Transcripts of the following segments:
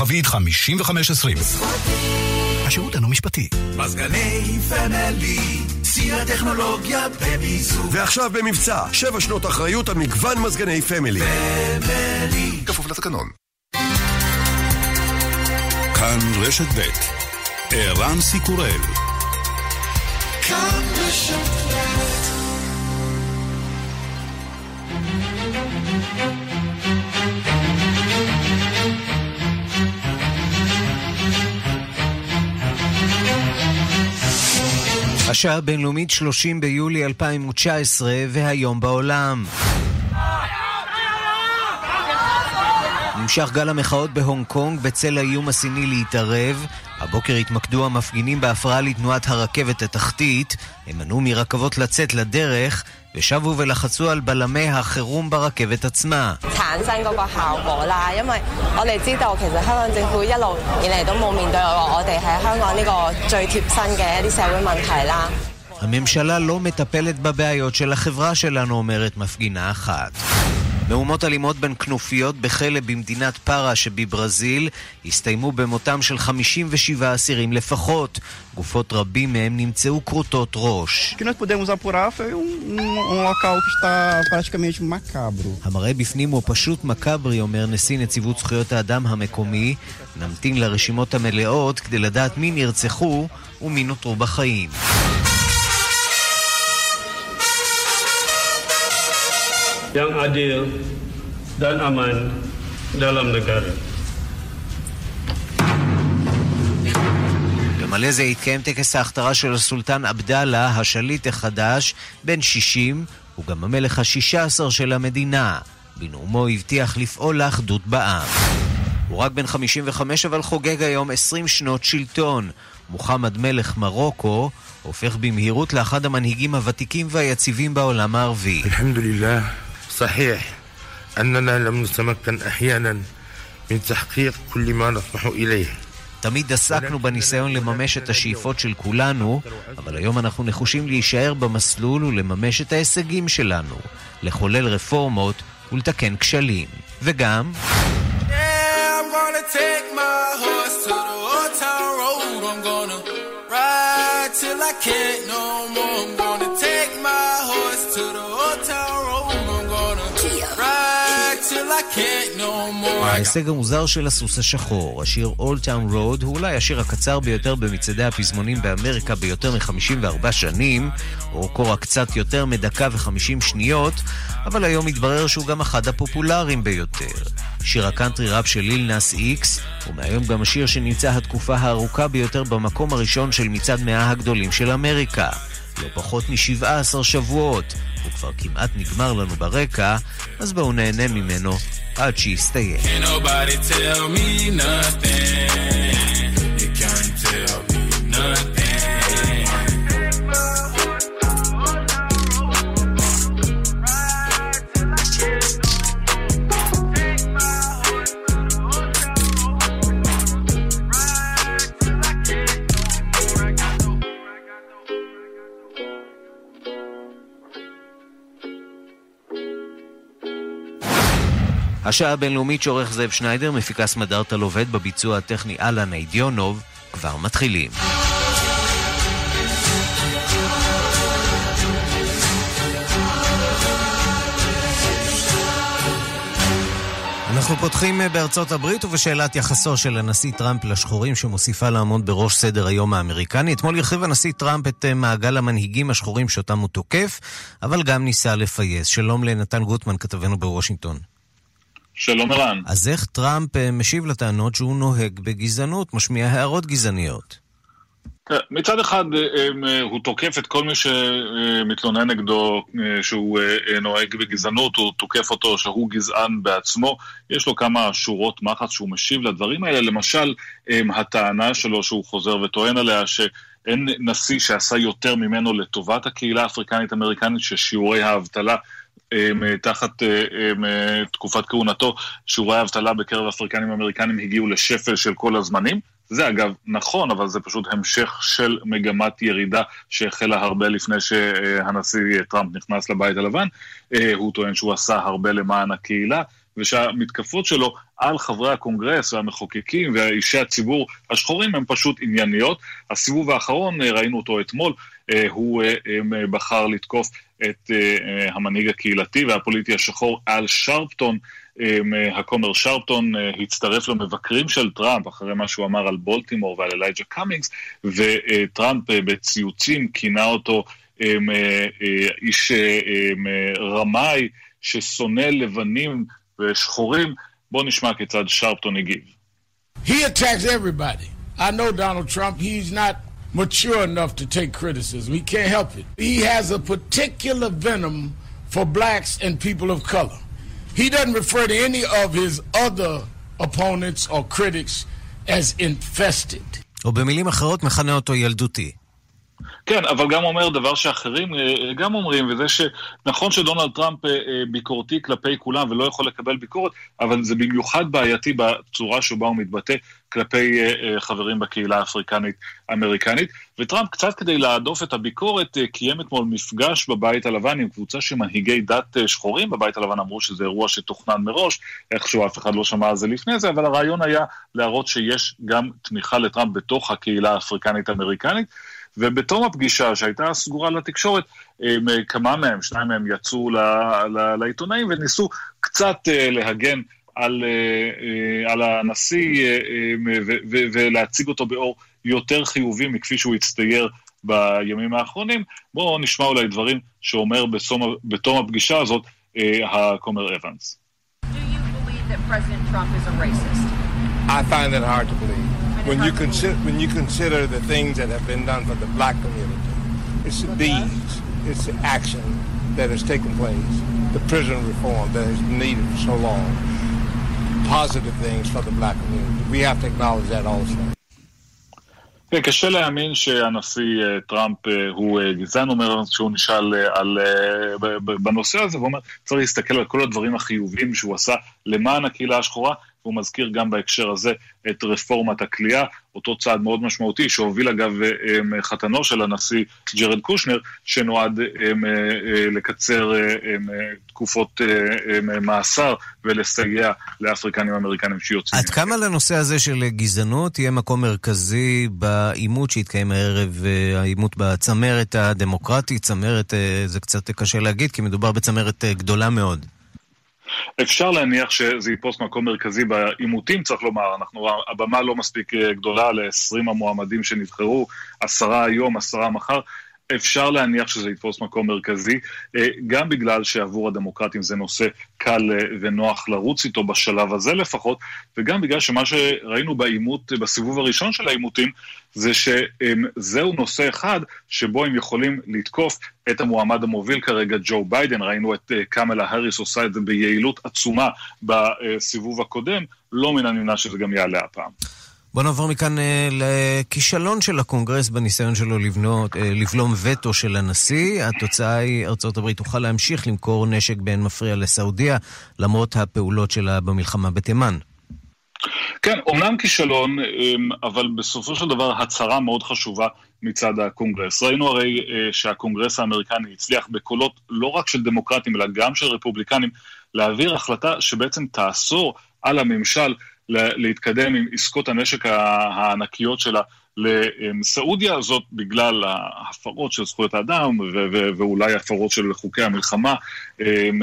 חבית 5520. השירות אינו משפטי. מזגני פמילי, שיא הטכנולוגיה במיזוג. ועכשיו במבצע, שבע שנות אחריות על מגוון מזגני פמילי. פמילי. כפוף לתקנון. כאן רשת ב' ערן סיקורל. כאן רשת ב' השעה הבינלאומית 30 ביולי 2019 והיום בעולם. נמשך גל המחאות בהונג קונג בצל האיום הסיני להתערב. הבוקר התמקדו המפגינים בהפרעה לתנועת הרכבת התחתית. הם מנעו מרכבות לצאת לדרך, ושבו ולחצו על בלמי החירום ברכבת עצמה. הממשלה לא מטפלת בבעיות של החברה שלנו, אומרת מפגינה אחת. מהומות אלימות בין כנופיות בכלא במדינת פארה שבברזיל הסתיימו במותם של 57 אסירים לפחות. גופות רבים מהם נמצאו כרותות ראש. המראה בפנים הוא פשוט מקאברי, אומר נשיא נציבות זכויות האדם המקומי. נמתין לרשימות המלאות כדי לדעת מי נרצחו ומי נותרו בחיים. Yang adil dan aman dalam negara. במלזיה התקיים טקס ההכתרה של הסולטן עבדאללה, השליט החדש, בן 60, הוא גם המלך השישה עשר של המדינה. בנאומו הבטיח לפעול לאחדות בעם. הוא רק בן 55 אבל חוגג היום 20 שנות שלטון. מוחמד מלך מרוקו הופך במהירות לאחד המנהיגים הוותיקים והיציבים בעולם הערבי. صحيح أننا لم نتمكن أحيانا من تحقيق كل ما نطمح إليه תמיד עסקנו בניסיון לממש את השאיפות של כולנו, אבל היום אנחנו נחושים להישאר במסלול ולממש את ההישגים שלנו, לחולל רפורמות ולתקן כשלים. וגם... Yeah, till I can't no more. I'm gonna ההישג המוזר של הסוס השחור, השיר Old Town Road, הוא אולי השיר הקצר ביותר במצעדי הפזמונים באמריקה ביותר מ-54 שנים, אורכו רק קצת יותר מדקה ו-50 שניות, אבל היום מתברר שהוא גם אחד הפופולריים ביותר. שיר הקאנטרי ראפ של ליל נאס איקס, ומהיום גם השיר שנמצא התקופה הארוכה ביותר במקום הראשון של מצעד מאה הגדולים של אמריקה. לא פחות מ-17 שבועות. הוא כבר כמעט נגמר לנו ברקע, אז בואו נהנה ממנו עד שיסתיים. השעה הבינלאומית שעורך זאב שניידר, מפיקה סמדארטה לובד בביצוע הטכני אלן אידיונוב, כבר מתחילים. אנחנו פותחים בארצות הברית ובשאלת יחסו של הנשיא טראמפ לשחורים שמוסיפה לעמוד בראש סדר היום האמריקני. אתמול הרחיב הנשיא טראמפ את מעגל המנהיגים השחורים שאותם הוא תוקף, אבל גם ניסה לפייס. שלום לנתן גוטמן, כתבנו בוושינגטון. שלום ערן. אז איך טראמפ אה, משיב לטענות שהוא נוהג בגזענות, משמיע הערות גזעניות? מצד אחד אה, אה, הוא תוקף את כל מי שמתלונן נגדו שהוא נוהג בגזענות, הוא תוקף אותו שהוא גזען בעצמו. יש לו כמה שורות מחץ שהוא משיב לדברים האלה, למשל הטענה שלו שהוא חוזר וטוען עליה שאין נשיא שעשה יותר ממנו לטובת הקהילה האפריקנית-אמריקנית, ששיעורי האבטלה תחת תקופת כהונתו, שיעורי האבטלה בקרב אפריקנים אמריקנים הגיעו לשפל של כל הזמנים. זה אגב נכון, אבל זה פשוט המשך של מגמת ירידה שהחלה הרבה לפני שהנשיא טראמפ נכנס לבית הלבן. הוא טוען שהוא עשה הרבה למען הקהילה. ושהמתקפות שלו על חברי הקונגרס והמחוקקים ואישי הציבור השחורים הן פשוט ענייניות. הסיבוב האחרון, אה, ראינו אותו אתמול, אה, הוא בחר לתקוף את המנהיג הקהילתי והפוליטי השחור אל שרפטון. הכומר שרפטון הצטרף למבקרים של טראמפ אחרי מה שהוא אמר על בולטימור ועל אלייג'ה קאמינגס, וטראמפ בציוצים כינה אותו איש רמאי ששונא לבנים ושחורים. בואו נשמע כיצד שרפטון הגיב. He attacks everybody. I know Donald Trump, he's not mature enough to take criticism. He can't help it. He has a particular venom for blacks and people of color. He doesn't refer to any of his other opponents or critics as infested. או במילים אחרות מכנה אותו ילדותי. כן, אבל גם אומר דבר שאחרים אה, גם אומרים, וזה שנכון שדונלד טראמפ אה, אה, ביקורתי כלפי כולם ולא יכול לקבל ביקורת, אבל זה במיוחד בעייתי בצורה שבה הוא מתבטא כלפי חברים בקהילה האפריקנית-אמריקנית. וטראמפ, קצת כדי להדוף את הביקורת, קיים אתמול מפגש בבית הלבן עם קבוצה של מנהיגי דת שחורים. בבית הלבן אמרו שזה אירוע שתוכנן מראש, איכשהו אף אחד לא שמע על זה לפני זה, אבל הרעיון היה להראות שיש גם תמיכה לטראמפ בתוך הקהילה האפריקנית-אמריקנית. ובתום הפגישה שהייתה סגורה לתקשורת, כמה מהם, שניים מהם יצאו לעיתונאים וניסו קצת אה, להגן על, אה, אה, על הנשיא ולהציג אותו באור יותר חיובי מכפי שהוא הצטייר בימים האחרונים. בואו נשמע אולי דברים שאומר בסום, בתום הפגישה הזאת הכומר אבנס. I find it hard to believe. When you consider when you consider the things that have been done for the black community, it's the deeds, it's the action that has taken place, the prison reform that has been needed for so long, positive things for the black community. We have to acknowledge that also. כן, קשה להאמין שהנשיא טראמפ הוא גזען, אומר שהוא נשאל על, בנושא הזה, ואומר, צריך להסתכל על כל הדברים החיוביים שהוא עשה למען הקהילה השחורה, והוא מזכיר גם בהקשר הזה את רפורמת הכליאה, אותו צעד מאוד משמעותי שהוביל אגב חתנו של הנשיא ג'רד קושנר, שנועד לקצר תקופות מאסר ולסייע לאפריקנים אמריקנים שיוצאים. עד כמה לנושא הזה של גזענות יהיה מקום מרכזי בעימות שהתקיים הערב, העימות בצמרת הדמוקרטית, צמרת זה קצת קשה להגיד, כי מדובר בצמרת גדולה מאוד. אפשר להניח שזה יתפוס מקום מרכזי בעימותים, צריך לומר. אנחנו, הבמה לא מספיק אה, גדולה ל-20 המועמדים שנבחרו, עשרה היום, עשרה מחר. אפשר להניח שזה יתפוס מקום מרכזי, אה, גם בגלל שעבור הדמוקרטים זה נושא קל אה, ונוח לרוץ איתו בשלב הזה לפחות, וגם בגלל שמה שראינו בעימות, בסיבוב הראשון של העימותים, זה שזהו נושא אחד שבו הם יכולים לתקוף את המועמד המוביל כרגע, ג'ו ביידן. ראינו את אה, קמלה האריס עושה את זה ביעילות עצומה בסיבוב הקודם, לא מן הנמנע שזה גם יעלה הפעם. בוא נעבור מכאן אה, לכישלון של הקונגרס בניסיון שלו לבנות, אה, לבלום וטו של הנשיא. התוצאה היא, ארצות הברית תוכל להמשיך למכור נשק באין מפריע לסעודיה, למרות הפעולות שלה במלחמה בתימן. כן, אומנם כישלון, אמ, אבל בסופו של דבר הצהרה מאוד חשובה מצד הקונגרס. ראינו הרי אה, שהקונגרס האמריקני הצליח בקולות לא רק של דמוקרטים, אלא גם של רפובליקנים, להעביר החלטה שבעצם תאסור על הממשל להתקדם עם עסקות הנשק הענקיות שלה לסעודיה, זאת בגלל ההפרות של זכויות האדם ואולי הפרות של חוקי המלחמה, אמ,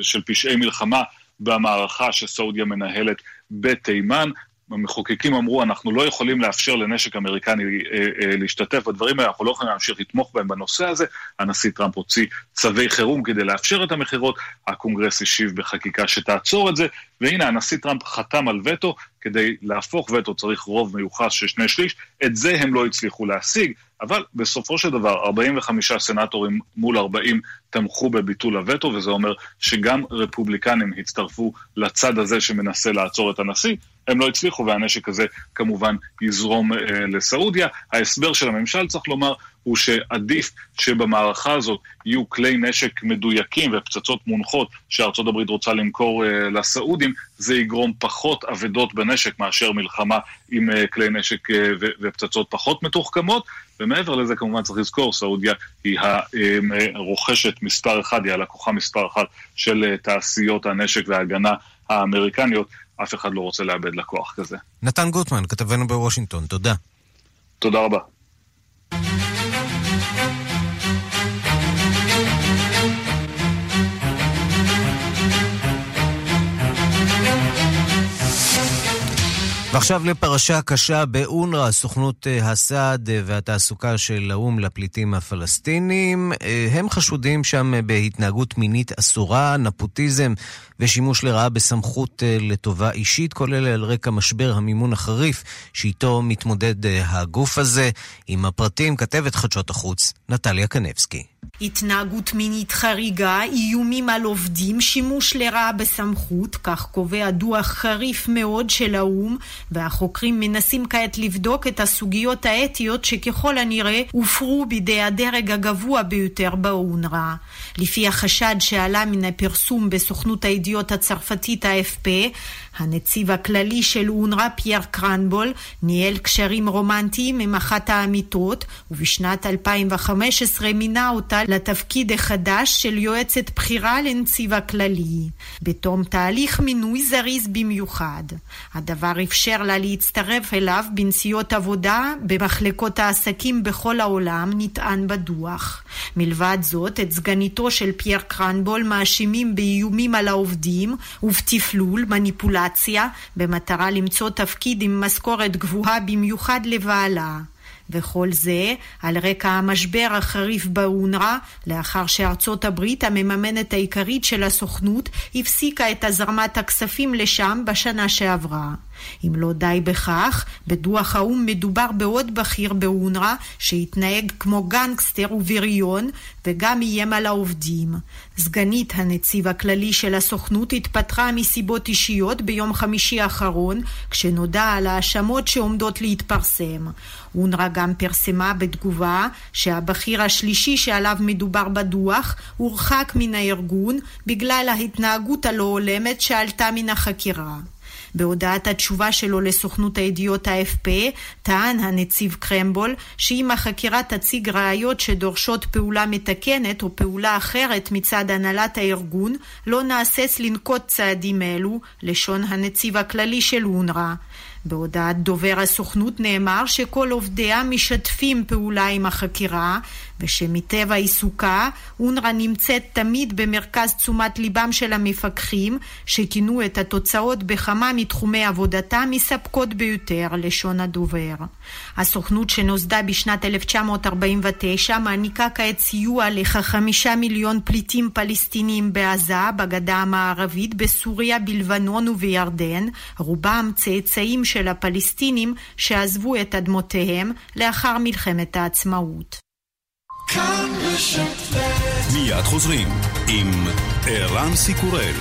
של פשעי מלחמה במערכה שסעודיה מנהלת בתימן. המחוקקים אמרו, אנחנו לא יכולים לאפשר לנשק אמריקני אה, אה, להשתתף בדברים האלה, אנחנו לא יכולים להמשיך לתמוך בהם בנושא הזה. הנשיא טראמפ הוציא צווי חירום כדי לאפשר את המכירות, הקונגרס השיב בחקיקה שתעצור את זה, והנה הנשיא טראמפ חתם על וטו, כדי להפוך וטו צריך רוב מיוחס של שני שליש, את זה הם לא הצליחו להשיג, אבל בסופו של דבר 45 סנטורים מול 40 תמכו בביטול הווטו, וזה אומר שגם רפובליקנים הצטרפו לצד הזה שמנסה לעצור את הנשיא. הם לא הצליחו, והנשק הזה כמובן יזרום אה, לסעודיה. ההסבר של הממשל, צריך לומר, הוא שעדיף שבמערכה הזאת יהיו כלי נשק מדויקים ופצצות מונחות שארצות הברית רוצה למכור uh, לסעודים, זה יגרום פחות אבדות בנשק מאשר מלחמה עם uh, כלי נשק uh, ופצצות פחות מתוחכמות. ומעבר לזה כמובן צריך לזכור, סעודיה היא הרוכשת מספר אחד, היא הלקוחה מספר אחת של תעשיות הנשק וההגנה האמריקניות. אף אחד לא רוצה לאבד לקוח כזה. נתן גוטמן, כתבנו בוושינגטון, תודה. תודה רבה. ועכשיו לפרשה קשה באונר"א, סוכנות אה, הסעד אה, והתעסוקה של האו"ם לפליטים הפלסטינים. אה, הם חשודים שם בהתנהגות מינית אסורה, נפוטיזם ושימוש לרעה בסמכות לטובה אישית, כולל על רקע משבר המימון החריף שאיתו מתמודד הגוף הזה. עם הפרטים כתבת חדשות החוץ, נטליה קנבסקי. התנהגות מינית חריגה, איומים על עובדים, שימוש לרעה בסמכות, כך קובע דוח חריף מאוד של האו"ם, והחוקרים מנסים כעת לבדוק את הסוגיות האתיות שככל הנראה הופרו בידי הדרג הגבוה ביותר באונר"א. לפי החשד שעלה מן הפרסום בסוכנות הידיעות הצרפתית AFP, הנציב הכללי של אונר"א, פייר קרנבול, ניהל קשרים רומנטיים עם אחת האמיתות, ובשנת 2015 מינה אותה לתפקיד החדש של יועצת בכירה לנציב הכללי. בתום תהליך מינוי זריז במיוחד. הדבר אפשר לה להצטרף אליו בנסיעות עבודה במחלקות העסקים בכל העולם, נטען בדוח. מלבד זאת, את סגניתו של פייר קרנבול מאשימים באיומים על העובדים ובתפלול, מניפולציה רגולציה במטרה למצוא תפקיד עם משכורת גבוהה במיוחד לבעלה. וכל זה על רקע המשבר החריף באונר"א, לאחר שארצות הברית, המממנת העיקרית של הסוכנות, הפסיקה את הזרמת הכספים לשם בשנה שעברה. אם לא די בכך, בדוח האו"ם מדובר בעוד בכיר באונר"א שהתנהג כמו גנגסטר ובריון וגם איים על העובדים. סגנית הנציב הכללי של הסוכנות התפטרה מסיבות אישיות ביום חמישי האחרון, כשנודע על האשמות שעומדות להתפרסם. אונר"א גם פרסמה בתגובה שהבכיר השלישי שעליו מדובר בדוח הורחק מן הארגון בגלל ההתנהגות הלא הולמת שעלתה מן החקירה. בהודעת התשובה שלו לסוכנות הידיעות ה-FP, טען הנציב קרמבול שאם החקירה תציג ראיות שדורשות פעולה מתקנת או פעולה אחרת מצד הנהלת הארגון, לא נהסס לנקוט צעדים אלו, לשון הנציב הכללי של אונר"א. בהודעת דובר הסוכנות נאמר שכל עובדיה משתפים פעולה עם החקירה ושמטבע עיסוקה אונר"א נמצאת תמיד במרכז תשומת ליבם של המפקחים שכינו את התוצאות בכמה מתחומי עבודתה מספקות ביותר, לשון הדובר. הסוכנות שנוסדה בשנת 1949 מעניקה כעת סיוע לכחמישה מיליון פליטים פלסטינים בעזה, בגדה המערבית, בסוריה, בלבנון ובירדן, רובם צאצאים של הפלסטינים שעזבו את אדמותיהם לאחר מלחמת העצמאות. מיד חוזרים עם ערן סיקורל.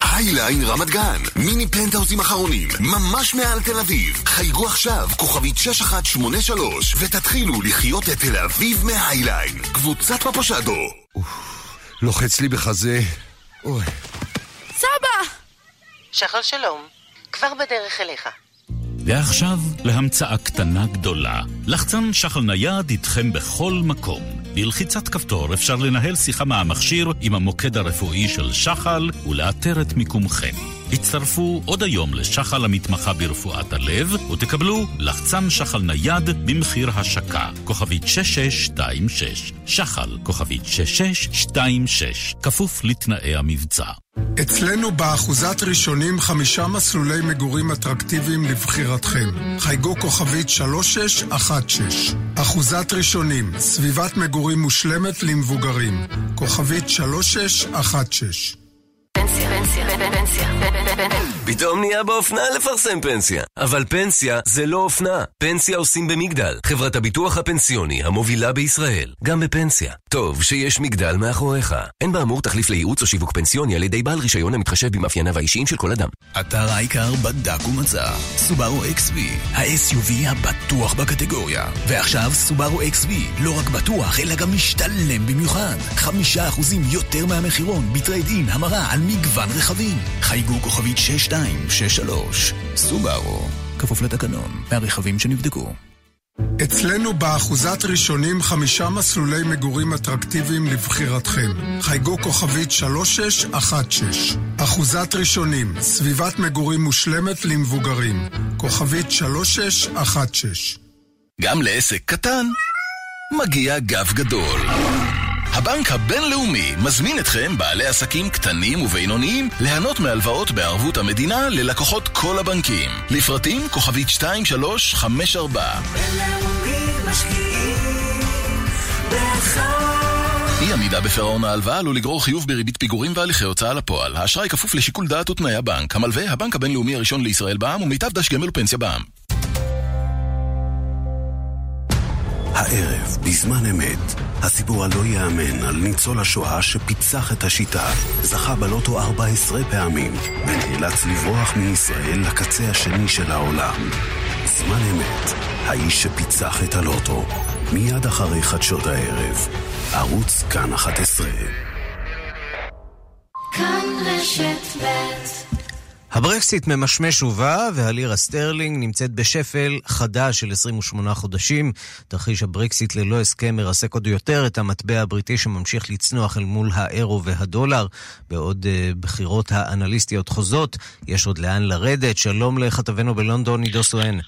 הייליין רמת גן, מיני פנטהאוזים אחרונים, ממש מעל תל אביב. חייגו עכשיו, כוכבית 6183, ותתחילו לחיות את תל אביב מהייליין. קבוצת מפושדו. לוחץ לי בחזה. אוי. סבא! שחר שלום, כבר בדרך אליך. ועכשיו להמצאה קטנה גדולה. לחצן שחל נייד איתכם בכל מקום. בלחיצת כפתור אפשר לנהל שיחה מהמכשיר עם המוקד הרפואי של שחל ולאתר את מיקומכם. הצטרפו עוד היום לשחל המתמחה ברפואת הלב ותקבלו לחצן שחל נייד במחיר השקה. כוכבית 6626. שחל, כוכבית 6626. כפוף לתנאי המבצע. אצלנו באחוזת ראשונים חמישה מסלולי מגורים אטרקטיביים לבחירתכם. חייגו כוכבית 3616. אחוזת ראשונים, סביבת מגורים מושלמת למבוגרים. כוכבית 3616. פתאום נהיה באופנה לפרסם פנסיה. אבל פנסיה זה לא אופנה. פנסיה עושים במגדל, חברת הביטוח הפנסיוני המובילה בישראל. גם בפנסיה. טוב שיש מגדל מאחוריך. אין באמור תחליף לייעוץ או שיווק פנסיוני על ידי בעל רישיון המתחשב במאפייניו האישיים של כל אדם. אתר העיקר בדק ומצא. סובארו XV, ה-SUV הבטוח בקטגוריה. ועכשיו סובארו XV, לא רק בטוח, אלא גם משתלם במיוחד. חמישה אחוזים יותר מהמחירון, בטרייד אין, המרה על מגוון רכבים. חייגו כוכבית 6263. סובארו, כפוף לתקנון, מהרכבים שנבדקו. אצלנו באחוזת ראשונים חמישה מסלולי מגורים אטרקטיביים לבחירתכם. חייגו כוכבית 3616. אחוזת ראשונים, סביבת מגורים מושלמת למבוגרים. כוכבית 3616. גם לעסק קטן מגיע גב גדול. הבנק הבינלאומי מזמין אתכם, בעלי עסקים קטנים ובינוניים, ליהנות מהלוואות בערבות המדינה ללקוחות כל הבנקים. לפרטים כוכבית 2354. בינלאומי משקיעים אי עמידה בפירעון ההלוואה עלול לגרור חיוב בריבית פיגורים והליכי הוצאה לפועל. האשראי כפוף לשיקול דעת ותנאי הבנק. המלווה, הבנק הבינלאומי הראשון לישראל בע"מ ומיטב דש גמל ופנסיה בע"מ. הערב, בזמן אמת, הסיפור הלא ייאמן על ניצול השואה שפיצח את השיטה, זכה בלוטו 14 פעמים, ונאלץ לברוח מישראל לקצה השני של העולם. זמן אמת, האיש שפיצח את הלוטו, מיד אחרי חדשות הערב, ערוץ כאן 11. הברקסיט ממשמש ובא, והלירה סטרלינג נמצאת בשפל חדש של 28 חודשים. תרחיש הברקסיט ללא הסכם מרסק עוד יותר את המטבע הבריטי שממשיך לצנוח אל מול האירו והדולר. בעוד אה, בכירות האנליסטיות חוזות, יש עוד לאן לרדת. שלום לכתבנו בלונדון, עידו סואן.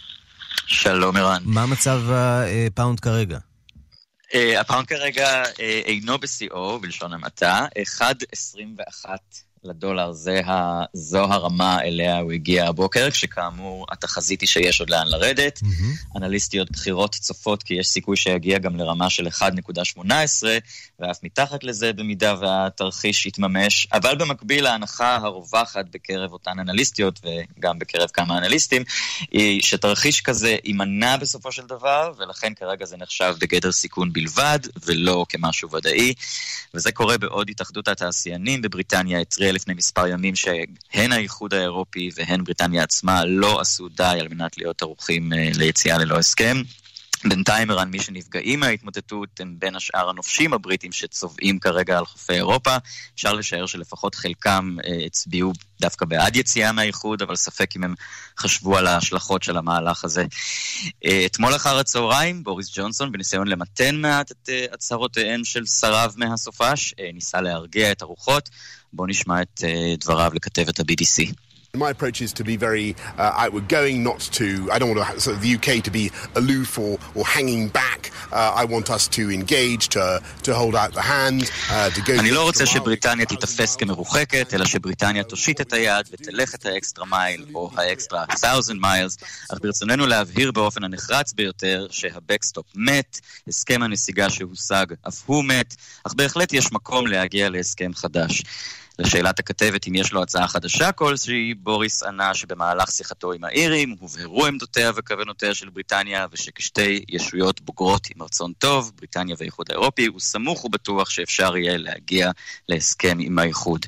שלום ערן. מה מצב הפאונד כרגע? אה, הפאונד כרגע אה, אינו בשיאו, בלשון המעטה, 1.21 לדולר, זה ה... זו הרמה אליה הוא הגיע הבוקר, כשכאמור התחזית היא שיש עוד לאן לרדת. אמ-הממ. אנליסטיות בכירות צופות כי יש סיכוי שיגיע גם לרמה של 1.18, ואף מתחת לזה במידה והתרחיש יתממש. אבל במקביל ההנחה הרווחת בקרב אותן אנליסטיות, וגם בקרב כמה אנליסטים, היא שתרחיש כזה יימנע בסופו של דבר, ולכן כרגע זה נחשב בגדר סיכון בלבד, ולא כמשהו ודאי. וזה קורה בעוד התאחדות התעשיינים בבריטניה התריעה לפני מספר ימים שהן האיחוד האירופי והן בריטניה עצמה לא עשו די על מנת להיות ערוכים ליציאה ללא הסכם. בינתיים, ערן, מי שנפגעים מההתמוטטות הם בין השאר הנופשים הבריטים שצובעים כרגע על חופי אירופה. אפשר לשער שלפחות חלקם אה, הצביעו דווקא בעד יציאה מהאיחוד, אבל ספק אם הם חשבו על ההשלכות של המהלך הזה. אה, אתמול אחר הצהריים, בוריס ג'ונסון, בניסיון למתן מעט את אה, הצהרותיהן של שריו מהסופש, ניסה להרגיע את הרוחות. בואו נשמע את דבריו לכתבת ה-BBC. My approach is to be very uh, outward going, not to, I don't want to, sort of the UK to be aloof or, or hanging back. Uh, I want us to engage, to, to hold out the hand, uh, to go... אני לא רוצה שבריטניה תיתפס כמרוחקת, אלא שבריטניה תושיט את היד ותלך את ה extra mile, או האקסטרה 1000 miles, אך ברצוננו להבהיר באופן הנחרץ ביותר שהבקסטופ מת, הסכם הנסיגה שהושג אף הוא מת, אך בהחלט יש מקום להגיע להסכם חדש. לשאלת הכתבת אם יש לו הצעה חדשה כלשהי, בוריס ענה שבמהלך שיחתו עם האירים הובהרו עמדותיה וכוונותיה של בריטניה ושכשתי ישויות בוגרות עם רצון טוב, בריטניה והאיחוד האירופי, הוא סמוך ובטוח שאפשר יהיה להגיע להסכם עם האיחוד.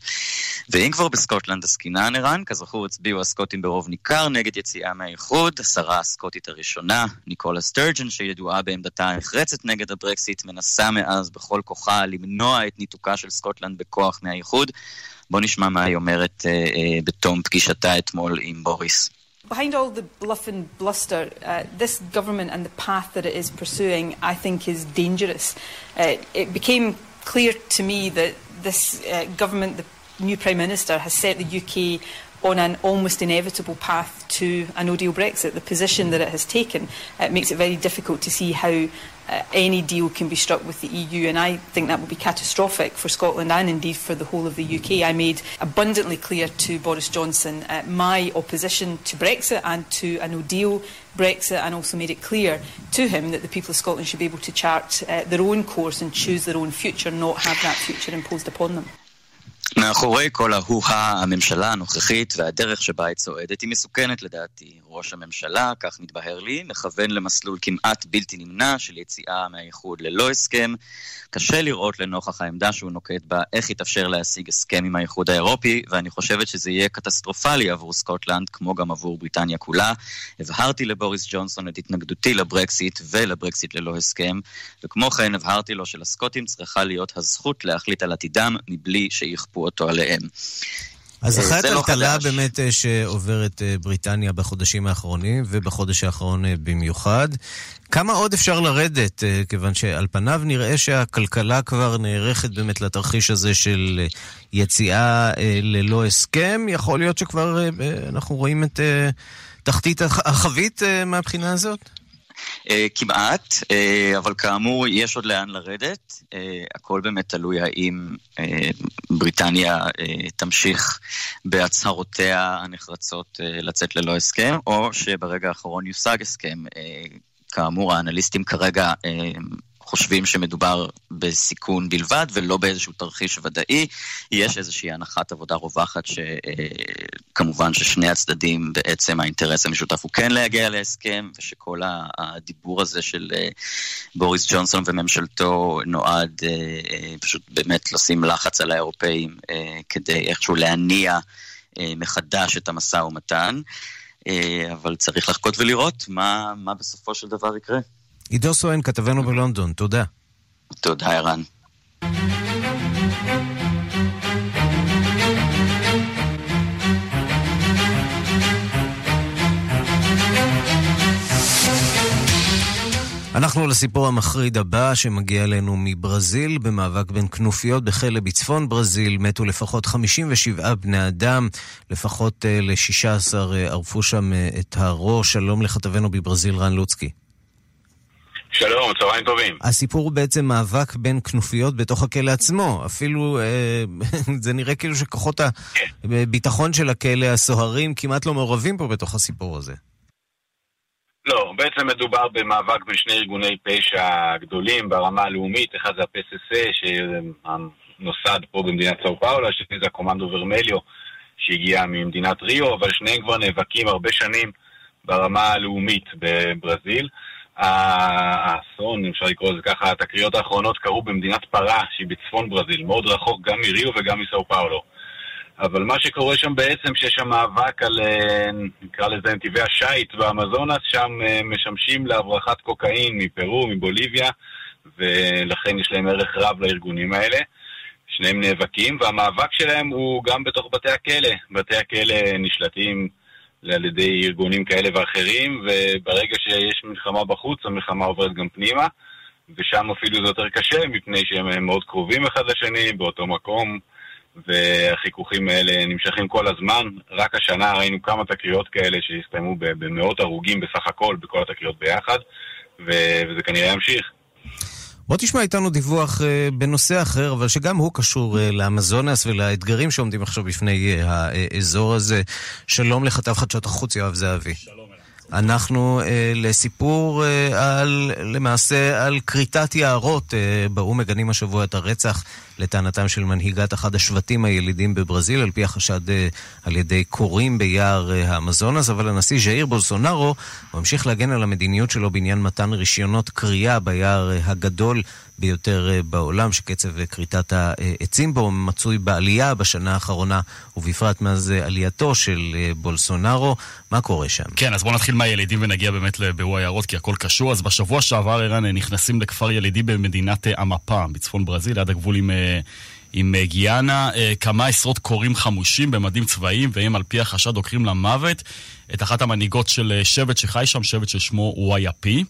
ואם כבר בסקוטלנד עסקינן ערן, כזכור הצביעו הסקוטים ברוב ניכר נגד יציאה מהאיחוד, השרה הסקוטית הראשונה, ניקולה סטרג'ן, שידועה בעמדתה הנחרצת נגד הברקסיט, מנסה מאז בכל כוחה למנוע את ניתוקה של סקוטלנד בכוח מהאיחוד. בוא נשמע מה היא אומרת אה, אה, בתום פגישתה אתמול עם בוריס. Behind all the bluff and bluster, uh, this government and the path that it is pursuing, I think, is dangerous. Uh, it became clear to me that this uh, government, the new Prime Minister, has set the UK on an almost inevitable path to a no deal Brexit. The position that it has taken uh, makes it very difficult to see how uh, any deal can be struck with the EU, and I think that will be catastrophic for Scotland and indeed for the whole of the UK. I made abundantly clear to Boris Johnson uh, my opposition to Brexit and to a no deal Brexit, and also made it clear to him that the people of Scotland should be able to chart uh, their own course and choose their own future, not have that future imposed upon them. מאחורי כל ההוא-הא הממשלה הנוכחית והדרך שבה היא צועדת היא מסוכנת לדעתי. ראש הממשלה, כך מתבהר לי, מכוון למסלול כמעט בלתי נמנע של יציאה מהאיחוד ללא הסכם. קשה לראות לנוכח העמדה שהוא נוקט בה איך יתאפשר להשיג הסכם עם האיחוד האירופי, ואני חושבת שזה יהיה קטסטרופלי עבור סקוטלנד, כמו גם עבור בריטניה כולה. הבהרתי לבוריס ג'ונסון את התנגדותי לברקסיט ולברקסיט ללא הסכם, וכמו כן הבהרתי לו שלסקוטים צריכה להיות הזכות להחליט על עתידם מבלי שיכפו אותו עליהם. אז אה, אחרי לא הטלטלה חדש. באמת אה, שעוברת אה, בריטניה בחודשים האחרונים, ובחודש האחרון במיוחד, כמה עוד אפשר לרדת? כיוון שעל פניו נראה שהכלכלה כבר נערכת באמת לתרחיש הזה של אה, יציאה אה, ללא הסכם. יכול להיות שכבר אנחנו רואים את תחתית הח- החבית מהבחינה הזאת? אה, כמעט, אה, אבל כאמור, יש עוד לאן לרדת. אה, הכל באמת תלוי האם בריטניה תמשיך בהצהרותיה הנחרצות לצאת ללא הסכם, או שברגע האחרון יושג הסכם. כאמור, האנליסטים כרגע חושבים שמדובר בסיכון בלבד ולא באיזשהו תרחיש ודאי. יש איזושהי הנחת עבודה רווחת שכמובן ששני הצדדים, בעצם האינטרס המשותף הוא כן להגיע להסכם, ושכל הדיבור הזה של אה, בוריס ג'ונסון וממשלתו נועד אה, אה, פשוט באמת לשים לחץ על האירופאים אה, כדי איכשהו להניע אה, מחדש את המשא ומתן. אה, אבל צריך לחכות ולראות מה, מה בסופו של דבר יקרה. עידו סואן, כתבנו בלונדון, תודה. תודה, ערן. אנחנו לסיפור המחריד הבא שמגיע אלינו מברזיל. במאבק בין כנופיות בכלא בצפון ברזיל מתו לפחות 57 בני אדם, לפחות אה, ל-16 ערפו שם אה, את הראש. שלום לכתבנו בברזיל, רן לוצקי. שלום, צהריים טובים. הסיפור הוא בעצם מאבק בין כנופיות בתוך הכלא עצמו. אפילו אה, זה נראה כאילו שכוחות הביטחון של הכלא, הסוהרים, כמעט לא מעורבים פה בתוך הסיפור הזה. לא, בעצם מדובר במאבק בין שני ארגוני פשע גדולים ברמה הלאומית, אחד זה ה-PSC שנוסד פה במדינת סאו פאולו, השני זה הקומנדו ורמליו שהגיע ממדינת ריו, אבל שניהם כבר נאבקים הרבה שנים ברמה הלאומית בברזיל. האסון, אם אפשר לקרוא לזה ככה, התקריות האחרונות קרו במדינת פרה, שהיא בצפון ברזיל, מאוד רחוק גם מריו וגם מסאו פאולו. אבל מה שקורה שם בעצם, שיש שם מאבק על, אה, נקרא לזה נתיבי השיט באמזונס, שם אה, משמשים להברחת קוקאין מפרו, מבוליביה, ולכן יש להם ערך רב לארגונים האלה. שניהם נאבקים, והמאבק שלהם הוא גם בתוך בתי הכלא. בתי הכלא נשלטים על ידי ארגונים כאלה ואחרים, וברגע שיש מלחמה בחוץ, המלחמה עוברת גם פנימה, ושם אפילו זה יותר קשה, מפני שהם מאוד קרובים אחד לשני, באותו מקום. והחיכוכים האלה נמשכים כל הזמן. רק השנה ראינו כמה תקריות כאלה שהסתיימו במאות הרוגים בסך הכל, בכל התקריות ביחד, וזה כנראה ימשיך. בוא תשמע איתנו דיווח אה, בנושא אחר, אבל שגם הוא קשור אה, לאמזונס ולאתגרים שעומדים עכשיו בפני אה, האזור הזה. שלום לכתב חדשות החוץ, יואב זהבי. שלום. אנחנו אה, לסיפור אה, על, למעשה על כריתת יערות. אה, באו"ם מגנים השבוע את הרצח לטענתם של מנהיגת אחד השבטים הילידים בברזיל, על פי החשד אה, על ידי קוראים ביער אה, האמזונס, אבל הנשיא ז'איר בולסונארו ממשיך להגן על המדיניות שלו בעניין מתן רישיונות כרייה ביער אה, הגדול ביותר אה, בעולם, שקצב אה, כריתת העצים בו מצוי בעלייה בשנה האחרונה, ובפרט מאז אה, עלייתו של בולסונארו. מה קורה שם? כן, אז בואו נתחיל מהילידים ונגיע באמת לבירור היערות, כי הכל קשור. אז בשבוע שעבר, ערן, נכנסים לכפר ילידי במדינת אמפה, בצפון ברזיל, ליד הגבול עם... עם גיאנה, כמה עשרות קוראים חמושים במדים צבאיים, והם על פי החשד דוקרים למוות את אחת המנהיגות של שבט שחי שם, שבט ששמו וואיאפי.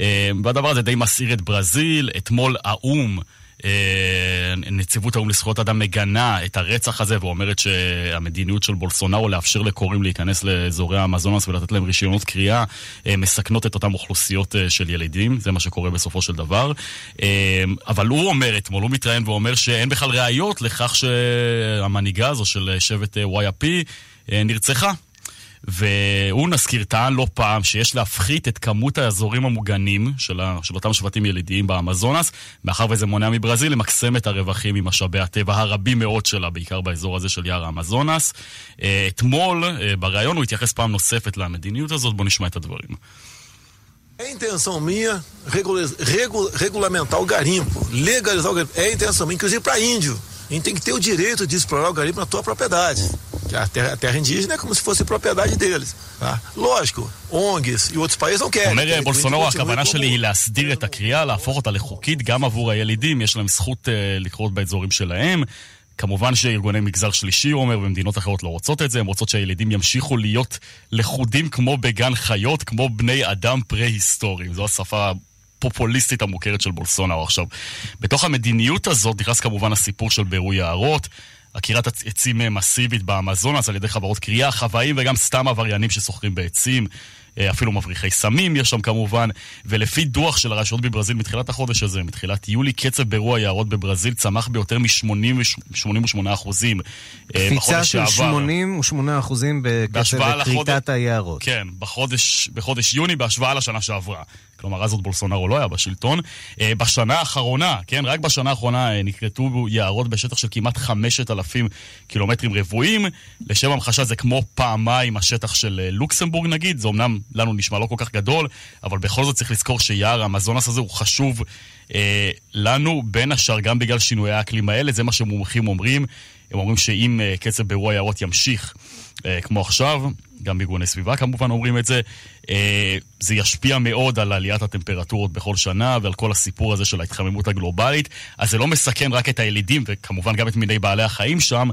אה, והדבר הזה די מסעיר את ברזיל. אתמול האו"ם, אה, נציבות האו"ם לזכויות אדם מגנה את הרצח הזה ואומרת שהמדיניות של בולסונארו לאפשר לקוראים להיכנס לאזורי האמזונס ולתת להם רישיונות קריאה אה, מסכנות את אותן אוכלוסיות של ילידים, זה מה שקורה בסופו של דבר. אבל הוא אומר אתמול, הוא מתראיין ואומר שאין בכלל ראיות לכך שהמנהיגה הזו של שבט וואי-אפי נרצחה. והוא, נזכיר, טען לא פעם שיש להפחית את כמות האזורים המוגנים של, ה, של אותם שבטים ילידיים באמזונס, מאחר וזה מונע מברזיל למקסם את הרווחים ממשאבי הטבע הרבים מאוד שלה, בעיקר באזור הזה של יער האמזונס. אה, אתמול, אה, בריאיון, הוא התייחס פעם נוספת למדיניות הזאת, בואו נשמע את הדברים. É intenção minha regula- regu- regulamentar o garimpo, legalizar o garimpo. É intenção minha, inclusive para índio. A gente tem que ter o direito de explorar o garimpo na tua propriedade. Que a terra, a terra indígena é como se fosse propriedade deles. Tá? Lógico, ONGs e outros países não querem. אומר בולסונרו, הכוונה שלי היא להסדיר את הקריאה, להפוך אותה לחוקית גם עבור הילידים, יש להם זכות אה, לקרות באזורים שלהם. כמובן שארגוני מגזר שלישי, הוא אומר, ומדינות אחרות לא רוצות את זה, הן רוצות שהילידים ימשיכו להיות לכודים כמו בגן חיות, כמו בני אדם פרה-היסטוריים. זו השפה הפופוליסטית המוכרת של בולסונרו. עכשיו, בתוך המדיניות הזאת נכנס כמובן הסיפור של בירוי יערות. עקירת עצ- עצים מסיבית באמזונס על ידי חברות קריאה, חוואים וגם סתם עבריינים שסוחרים בעצים. אה, אפילו מבריחי סמים יש שם כמובן, ולפי דוח של הרשויות בברזיל מתחילת החודש הזה, מתחילת יולי, קצב בירוע היערות בברזיל צמח ביותר מ-88 אחוזים אה, קפיצה של שעבר. 88 אחוזים בקצב בהשוואה כריתת לחודש- היערות. כן, בחודש, בחודש יוני בהשוואה לשנה שעברה. כלומר, אז עוד בולסונרו לא היה בשלטון. אה, בשנה האחרונה, כן, רק בשנה האחרונה נכרתו יערות בשטח של כמעט 5,000 קילומטרים רבועים. לשם המחשה זה כמו פעמיים השטח של לוקסמבורג נגיד, זה אמנם לנו נשמע לא כל כך גדול, אבל בכל זאת צריך לזכור שיער האמזונס הזה הוא חשוב אה, לנו, בין השאר גם בגלל שינויי האקלים האלה, זה מה שמומחים אומרים. הם אומרים שאם אה, קצב באירוע היערות ימשיך אה, כמו עכשיו, גם ארגוני סביבה כמובן אומרים את זה, אה, זה ישפיע מאוד על עליית הטמפרטורות בכל שנה ועל כל הסיפור הזה של ההתחממות הגלובלית. אז זה לא מסכן רק את הילידים וכמובן גם את מיני בעלי החיים שם,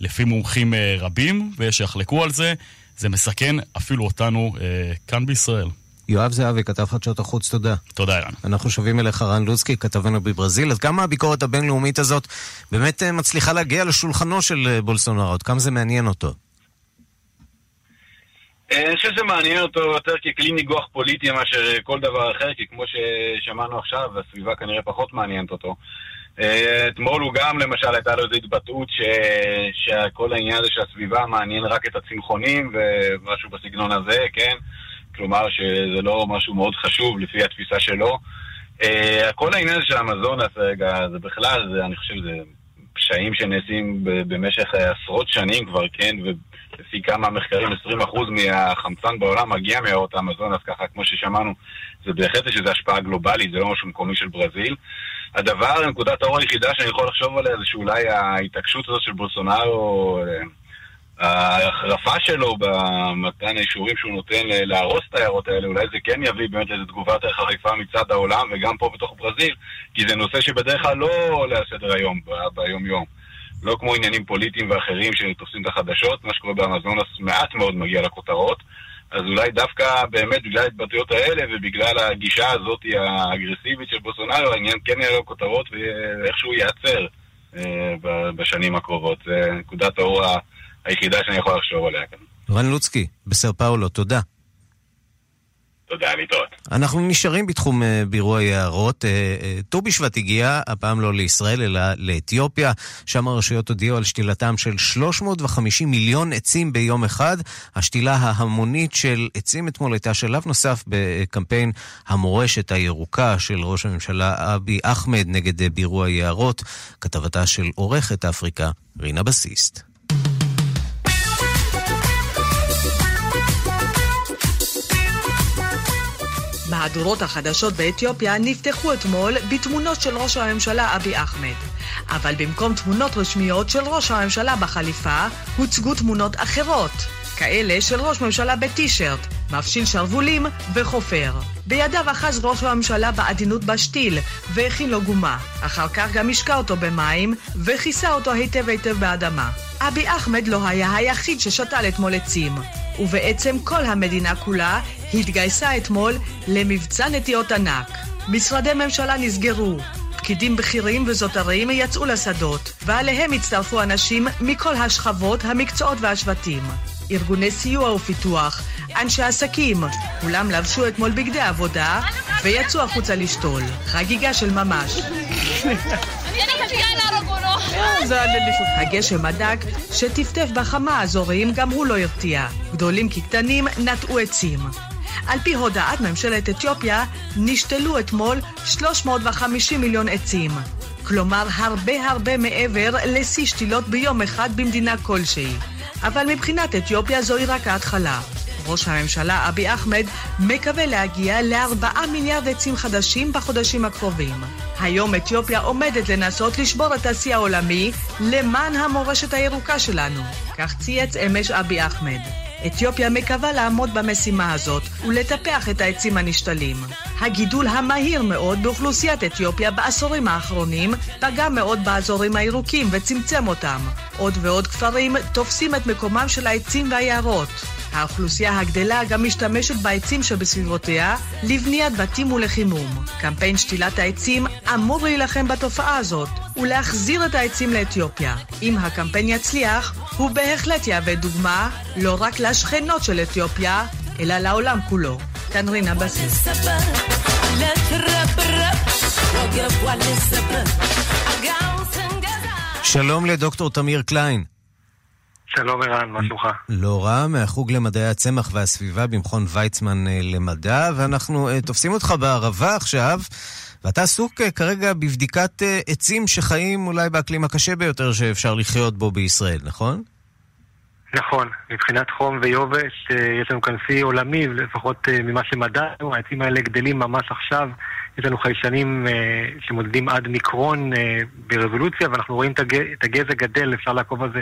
לפי מומחים אה, רבים, ושיחלקו על זה, זה מסכן אפילו אותנו אה, כאן בישראל. יואב זהבי, כתב חדשות החוץ, תודה. תודה, ערן. אנחנו שבים אליך, רן לוצקי, כתבנו בברזיל. אז כמה הביקורת הבינלאומית הזאת באמת אה, מצליחה להגיע לשולחנו של אה, בולסונרו? עד כמה זה מעניין אותו? אה, אני חושב שזה מעניין אותו יותר ככלי ניגוח פוליטי מאשר כל דבר אחר, כי כמו ששמענו עכשיו, הסביבה כנראה פחות מעניינת אותו. אה, אתמול הוא גם, למשל, הייתה לו איזו התבטאות ש... שכל העניין הזה של הסביבה מעניין רק את הצמחונים ומשהו בסגנון הזה, כן? כלומר שזה לא משהו מאוד חשוב לפי התפיסה שלו. אה, כל העניין הזה של המזונס רגע, זה בכלל, זה, אני חושב, זה פשעים שנעשים במשך עשרות שנים כבר, כן? ולפי כמה מחקרים, 20% מהחמצן בעולם מגיע מהערות האמזונס, ככה כמו ששמענו, זה בהחלט יש איזו השפעה גלובלית, זה לא משהו מקומי של ברזיל. הדבר, נקודת האור היחידה שאני יכול לחשוב עליה זה שאולי ההתעקשות הזאת של בולסונארו, אה, ההחרפה שלו במתן האישורים שהוא נותן להרוס את העיירות האלה, אולי זה כן יביא באמת לאיזו תגובה יותר חריפה מצד העולם וגם פה בתוך ברזיל, כי זה נושא שבדרך כלל לא עולה על סדר היום, ביום-יום. לא כמו עניינים פוליטיים ואחרים שתופסים את החדשות, מה שקורה באמזונס מעט מאוד מגיע לכותרות. אז אולי דווקא באמת בגלל ההתבטאויות האלה ובגלל הגישה הזאת האגרסיבית של בוסונארו, העניין כן יהיה לו כותרות ואיכשהו ייעצר אה, בשנים הקרובות. זה נקודת האור היחידה שאני יכול לחשוב עליה כאן. רן לוצקי, בסר פאולו, תודה. תודה, להתראות. אנחנו נשארים בתחום אה, בירוע יערות. אה, אה, ט"ו בשבט הגיע, הפעם לא לישראל, אלא לאתיופיה. שם הרשויות הודיעו על שתילתם של 350 מיליון עצים ביום אחד. השתילה ההמונית של עצים אתמול הייתה שלב נוסף בקמפיין המורשת הירוקה של ראש הממשלה אבי אחמד נגד בירוע יערות. כתבתה של עורכת אפריקה, רינה בסיסט. מהדורות החדשות באתיופיה נפתחו אתמול בתמונות של ראש הממשלה אבי אחמד. אבל במקום תמונות רשמיות של ראש הממשלה בחליפה, הוצגו תמונות אחרות. כאלה של ראש ממשלה בטישרט, מפשיל שרוולים וחופר. בידיו אחז ראש הממשלה בעדינות בשתיל, והכין לו גומה. אחר כך גם השקע אותו במים, וכיסה אותו היטב היטב באדמה. אבי אחמד לא היה היחיד ששתל אתמול עצים. ובעצם כל המדינה כולה התגייסה אתמול למבצע נטיעות ענק. משרדי ממשלה נסגרו, פקידים בכירים וזוטרים יצאו לשדות, ועליהם הצטרפו אנשים מכל השכבות, המקצועות והשבטים. ארגוני סיוע ופיתוח, אנשי עסקים, כולם לבשו אתמול בגדי עבודה ויצאו החוצה לשתול. חגיגה של ממש. הגשם הדק שטפטף בכמה אזורים גם הוא לא הרתיע. גדולים כקטנים נטעו עצים. על פי הודעת ממשלת אתיופיה, נשתלו אתמול 350 מיליון עצים. כלומר, הרבה הרבה מעבר לשיא שתילות ביום אחד במדינה כלשהי. אבל מבחינת אתיופיה זוהי רק ההתחלה. ראש הממשלה אבי אחמד מקווה להגיע לארבעה מיליארד עצים חדשים בחודשים הקרובים. היום אתיופיה עומדת לנסות לשבור את השיא העולמי למען המורשת הירוקה שלנו. כך צייץ אמש אבי אחמד. אתיופיה מקווה לעמוד במשימה הזאת ולטפח את העצים הנשתלים. הגידול המהיר מאוד באוכלוסיית אתיופיה בעשורים האחרונים פגע מאוד באזורים הירוקים וצמצם אותם. עוד ועוד כפרים תופסים את מקומם של העצים והיערות. האוכלוסייה הגדלה גם משתמשת בעצים שבסביבותיה לבניית בתים ולחימום. קמפיין שתילת העצים אמור להילחם בתופעה הזאת ולהחזיר את העצים לאתיופיה. אם הקמפיין יצליח, הוא בהחלט יהווה דוגמה לא רק לשכנות של אתיופיה, אלא לעולם כולו. כאן רינה בסיס. שלום לדוקטור תמיר קליין. שלום ערן, מה שלומך? לא רע, מהחוג למדעי הצמח והסביבה במכון ויצמן אה, למדע, ואנחנו uh, תופסים אותך בערבה עכשיו, ואתה עסוק uh, כרגע בבדיקת עצים שחיים אולי באקלים הקשה ביותר שאפשר לחיות בו בישראל, נכון? נכון, מבחינת חום ויובש יש לנו כאן שיא עולמי, לפחות ממה שמדענו, העצים האלה גדלים ממש עכשיו. יש לנו חיישנים אה, שמודדים עד מיקרון אה, ברזולוציה, ואנחנו רואים את הגזע גדל, אפשר לעקוב על זה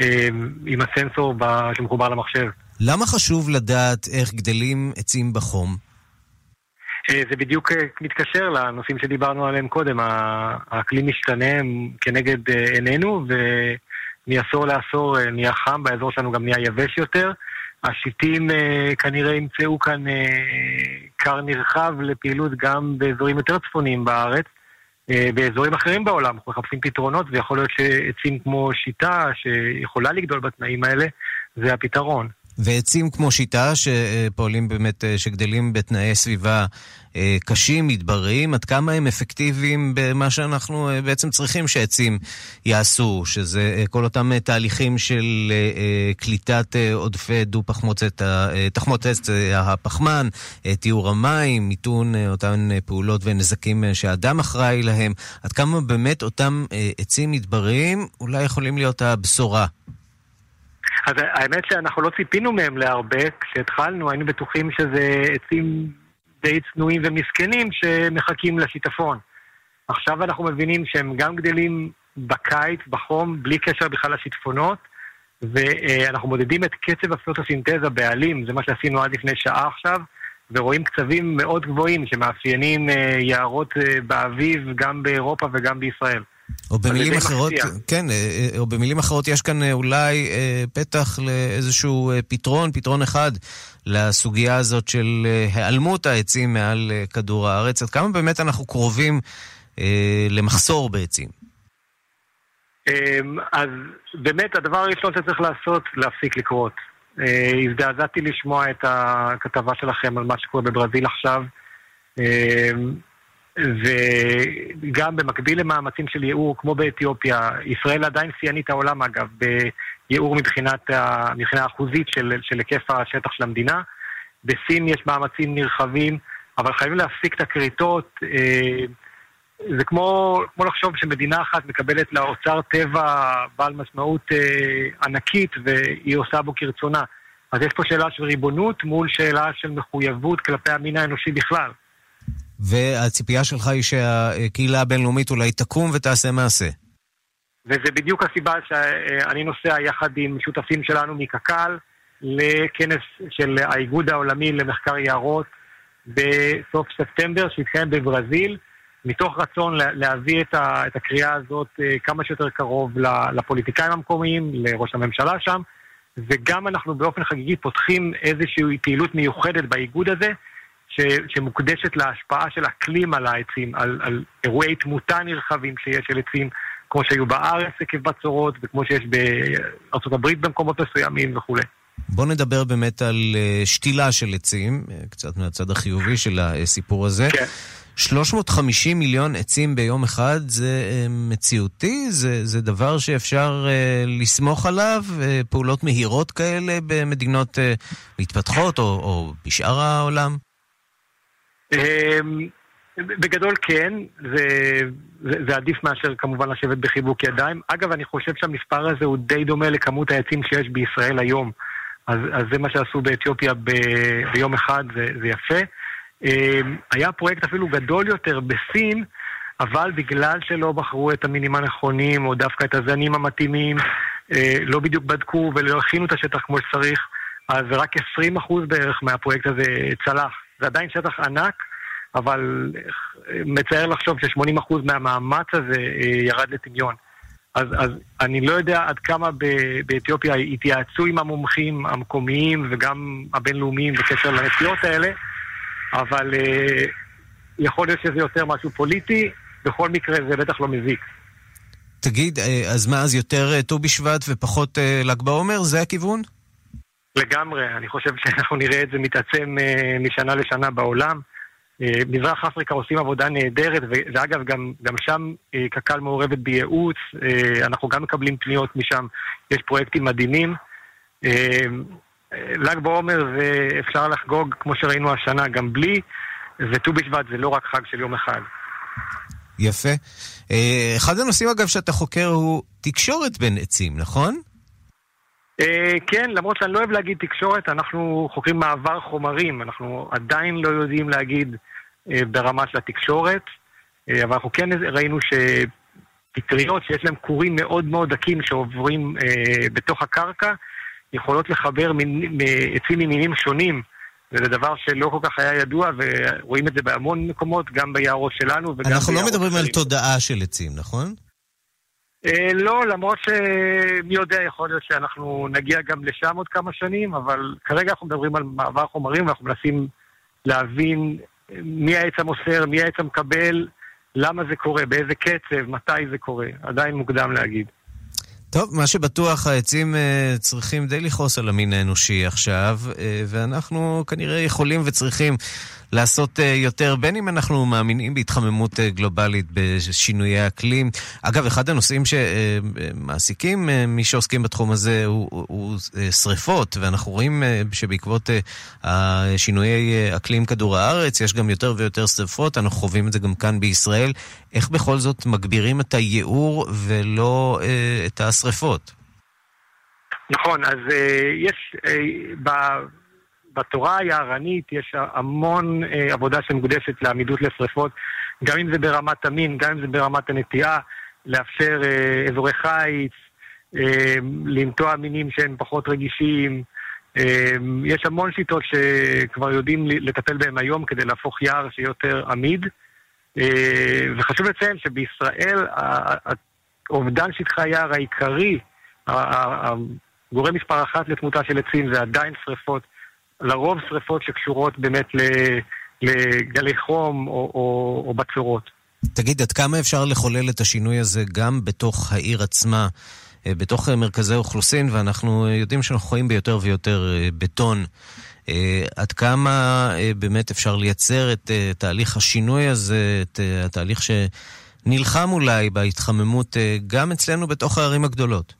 אה, עם הסנסור שמחובר למחשב. למה חשוב לדעת איך גדלים עצים בחום? אה, זה בדיוק אה, מתקשר לנושאים שדיברנו עליהם קודם. האקלים משתנה כנגד אה, עינינו, ומעשור לעשור נהיה חם, באזור שלנו גם נהיה יבש יותר. השיטים אה, כנראה ימצאו כאן אה, כר נרחב לפעילות גם באזורים יותר צפוניים בארץ. אה, באזורים אחרים בעולם אנחנו מחפשים פתרונות ויכול להיות שעצים כמו שיטה שיכולה לגדול בתנאים האלה זה הפתרון. ועצים כמו שיטה שפועלים באמת, שגדלים בתנאי סביבה אה, קשים, מדבריים, עד כמה הם אפקטיביים במה שאנחנו אה, בעצם צריכים שעצים יעשו, שזה אה, כל אותם תהליכים של קליטת עודפי דו-פחמוצת, תחמוצת הפחמן, טיהור המים, מיתון אותן פעולות ונזקים שהאדם אחראי להם, עד כמה באמת אותם עצים מדבריים אולי יכולים להיות הבשורה. אז האמת שאנחנו לא ציפינו מהם להרבה, כשהתחלנו היינו בטוחים שזה עצים די צנועים ומסכנים שמחכים לשיטפון. עכשיו אנחנו מבינים שהם גם גדלים בקיץ, בחום, בלי קשר בכלל לשיטפונות, ואנחנו מודדים את קצב הפוטוסינתזה בעלים, זה מה שעשינו עד לפני שעה עכשיו, ורואים קצבים מאוד גבוהים שמאפיינים אה, יערות אה, באביב גם באירופה וגם בישראל. או במילים אחרות, מפתיע. כן, אה, או במילים אחרות יש כאן אולי פתח לאיזשהו פתרון, פתרון אחד לסוגיה הזאת של אה, היעלמות העצים מעל אה, כדור הארץ. עד כמה באמת אנחנו קרובים אה, למחסור בעצים? אמ, אז באמת הדבר הראשון שצריך לעשות, להפסיק לקרות. אה, הזדעזעתי לשמוע את הכתבה שלכם על מה שקורה בברזיל עכשיו. וגם במקביל למאמצים של ייעור, כמו באתיופיה, ישראל עדיין שיאנית העולם אגב, ייעור מבחינת, מבחינה אחוזית של, של היקף השטח של המדינה. בסין יש מאמצים נרחבים, אבל חייבים להפסיק את הכריתות. אה, זה כמו, כמו לחשוב שמדינה אחת מקבלת לה אוצר טבע בעל משמעות אה, ענקית והיא עושה בו כרצונה. אז יש פה שאלה של ריבונות מול שאלה של מחויבות כלפי המין האנושי בכלל. והציפייה שלך היא שהקהילה הבינלאומית אולי תקום ותעשה מעשה. וזה בדיוק הסיבה שאני נוסע יחד עם שותפים שלנו מקק"ל לכנס של האיגוד העולמי למחקר יערות בסוף ספטמבר שהתקיים בברזיל, מתוך רצון להביא את, הקריאה הזאת אה, כמה שיותר קרוב לפוליטיקאים המקומיים, לראש הממשלה שם, וגם אנחנו באופן חגיגי פותחים איזושהי פעילות מיוחדת באיגוד הזה, ש, שמוקדשת להשפעה של אקלים על העצים, על, על אירועי תמותה נרחבים שיש של עצים. כמו שהיו בארץ עקב בצורות, וכמו שיש בארה"ב במקומות מסוימים וכולי. בוא נדבר באמת על אה, שתילה של עצים, אה, קצת מהצד החיובי של הסיפור הזה. כן. 350 מיליון עצים ביום אחד זה אה, מציאותי? זה, זה דבר שאפשר אה, לסמוך עליו? פעולות מהירות כאלה במדינות אה, מתפתחות או, או בשאר העולם? אמ, בגדול כן, זה, זה, זה עדיף מאשר כמובן לשבת בחיבוק ידיים. אגב, אני חושב שהמספר הזה הוא די דומה לכמות העצים שיש בישראל היום. אז, אז זה מה שעשו באתיופיה ב, ביום אחד, זה, זה יפה. אמ, היה פרויקט אפילו גדול יותר בסין, אבל בגלל שלא בחרו את המינים הנכונים, או דווקא את הזנים המתאימים, אה, לא בדיוק בדקו ולא הכינו את השטח כמו שצריך, אז רק 20% בערך מהפרויקט הזה צלח. זה עדיין שטח ענק, אבל מצער לחשוב ש-80% מהמאמץ הזה אה, ירד לטמיון. אז, אז אני לא יודע עד כמה באתיופיה התייעצו עם המומחים המקומיים וגם הבינלאומיים בקשר לנסיעות האלה, אבל uh, יכול להיות שזה יותר משהו פוליטי, בכל מקרה זה בטח לא מזיק. תגיד, אה, אז מה, אז יותר ט"ו בשבט ופחות ל"ג בעומר? זה הכיוון? לגמרי, אני חושב שאנחנו נראה את זה מתעצם משנה לשנה בעולם. אה, מזרח אפריקה עושים עבודה נהדרת, ואגב, גם, גם שם אה, קק"ל מעורבת בייעוץ, אה, אנחנו גם מקבלים פניות משם, יש פרויקטים מדהימים. ל"ג בעומר זה אפשר לחגוג, כמו שראינו השנה, גם בלי, וט"ו בשבט זה לא רק חג של יום אחד. יפה. אחד הנושאים, אגב, שאתה חוקר הוא תקשורת בין עצים, נכון? כן, למרות שאני לא אוהב להגיד תקשורת, אנחנו חוקרים מעבר חומרים, אנחנו עדיין לא יודעים להגיד אה, ברמה של התקשורת, אה, אבל אנחנו כן ראינו שפטריות שיש להן כורים מאוד מאוד דקים שעוברים אה, בתוך הקרקע, יכולות לחבר עצים ממינים שונים. זה דבר שלא כל כך היה ידוע, ורואים את זה בהמון מקומות, גם ביערות שלנו וגם אנחנו לא מדברים אחרים. על תודעה של עצים, נכון? לא, למרות שמי יודע, יכול להיות שאנחנו נגיע גם לשם עוד כמה שנים, אבל כרגע אנחנו מדברים על מעבר חומרים, ואנחנו מנסים להבין מי העץ המוסר, מי העץ המקבל, למה זה קורה, באיזה קצב, מתי זה קורה. עדיין מוקדם להגיד. טוב, מה שבטוח, העצים uh, צריכים די לכעוס על המין האנושי עכשיו, ואנחנו כנראה יכולים וצריכים לעשות uh, יותר, בין אם אנחנו מאמינים בהתחממות uh, גלובלית, בשינויי אקלים. אגב, אחד הנושאים שמעסיקים uh, מי שעוסקים בתחום הזה הוא, הוא, שריפות, ואנחנו רואים שבעקבות שינויי אקלים כדור הארץ, יש גם יותר ויותר שריפות, אנחנו חווים את זה גם כאן בישראל. איך בכל זאת מגבירים את הייעור ולא את השריפות? נכון, אז uh, יש... Uh. בתורה היערנית יש המון אה, עבודה שמוקדשת לעמידות לשרפות, גם אם זה ברמת המין, גם אם זה ברמת הנטייה, לאפשר אה, אזורי חיץ, אה, לנטוע מינים שהם פחות רגישים. יש המון שיטות שכבר יודעים לטפל בהם היום כדי להפוך יער שיהיה יותר עמיד. וחשוב לציין שבישראל אובדן שטחי היער העיקרי, הגורם מספר אחת לתמותה של עצים זה עדיין שרפות. לרוב שריפות שקשורות באמת לגלי חום או, או, או בצורות. תגיד, עד כמה אפשר לחולל את השינוי הזה גם בתוך העיר עצמה, אה, בתוך אה, מרכזי אוכלוסין, ואנחנו אה, יודעים שאנחנו חיים ביותר ויותר בטון. עד כמה באמת אפשר לייצר את תהליך השינוי הזה, את התהליך שנלחם אולי בהתחממות גם אצלנו בתוך הערים הגדולות?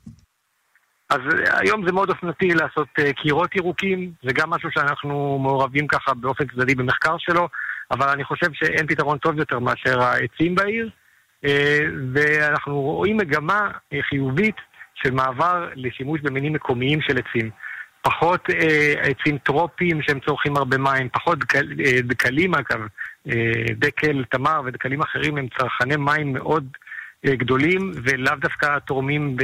אז אה, היום זה מאוד אופנתי לעשות uh, קירות ירוקים, זה גם משהו שאנחנו מעורבים ככה באופן צדדי במחקר שלו, אבל אני חושב שאין פתרון טוב יותר מאשר העצים בעיר, uh, ואנחנו רואים מגמה חיובית של מעבר לשימוש במינים מקומיים של עצים. פחות עצים טרופיים שהם צורכים הרבה מים, פחות דקל, דקלים אגב, דקל, תמר ודקלים אחרים הם צרכני מים מאוד אה, גדולים, ולאו דווקא תורמים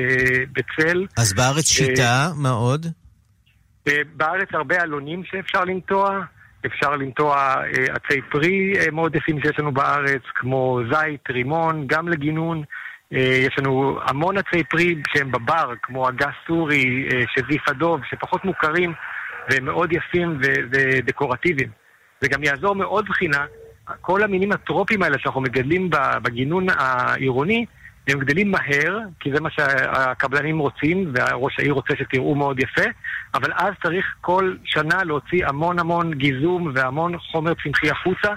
בצל. אז בארץ אה, שיטה, מה עוד? אה, בארץ הרבה אלונים שאפשר לנטוע. אפשר לנטוע עצי פרי מאוד יפים שיש לנו בארץ, כמו זית, רימון, גם לגינון. יש לנו המון עצי פרי שהם בבר, כמו אגס סורי, שזיף הדוב, שפחות מוכרים והם מאוד יפים ודקורטיביים. זה גם יעזור מאוד בחינה כל המינים הטרופיים האלה שאנחנו מגדלים בגינון העירוני, הם גדלים מהר, כי זה מה שהקבלנים רוצים, וראש העיר רוצה שתראו מאוד יפה, אבל אז צריך כל שנה להוציא המון המון גיזום והמון חומר צמחי החוצה,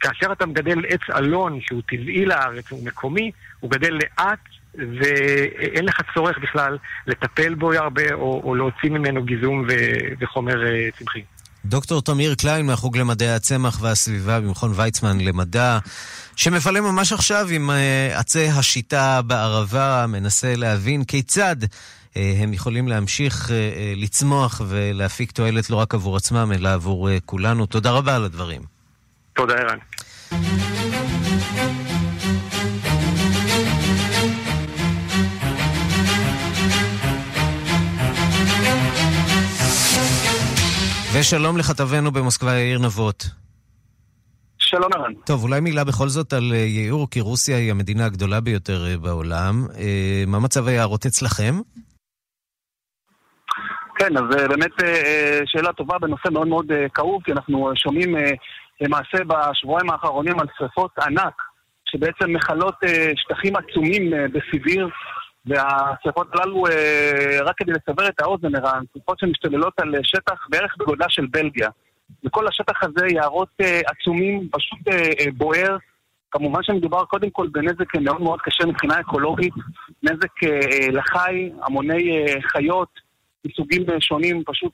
כאשר אתה מגדל עץ אלון שהוא טבעי לארץ, הוא מקומי, הוא גדל לאט ואין לך צורך בכלל לטפל בו הרבה או, או להוציא ממנו גיזום ו, וחומר אה, צמחי. דוקטור תמיר קליין מהחוג למדעי הצמח והסביבה במכון ויצמן למדע, שמפעלה ממש עכשיו עם אה, עצי השיטה בערבה, מנסה להבין כיצד אה, הם יכולים להמשיך לצמוח ולהפיק תועלת לא רק עבור עצמם, אלא עבור כולנו. תודה רבה על הדברים. תודה, ערן. ושלום לכתבנו במוסקבה, יאיר נבות. שלום ערן. טוב, אולי מילה בכל זאת על אה, יאיר, כי רוסיה היא המדינה הגדולה ביותר אה, בעולם. אה, מה מצב היערות אצלכם? כן, אז באמת שאלה טובה בנושא מאוד מאוד כאוב, כי אנחנו שומעים למעשה בשבועיים האחרונים על שרפות ענק, שבעצם מכלות שטחים עצומים בסיביר, והשרפות הללו, אה, רק כדי לסבר את האוזן, ערן, שרפות שמשתוללות על שטח בערך בגודלה של בלגיה. וכל השטח הזה יערות אה, עצומים, פשוט אה, בוער. כמובן שמדובר קודם כל בנזק מאוד מאוד קשה מבחינה אקולוגית, נזק לחי, המוני חיות מסוגים שונים פשוט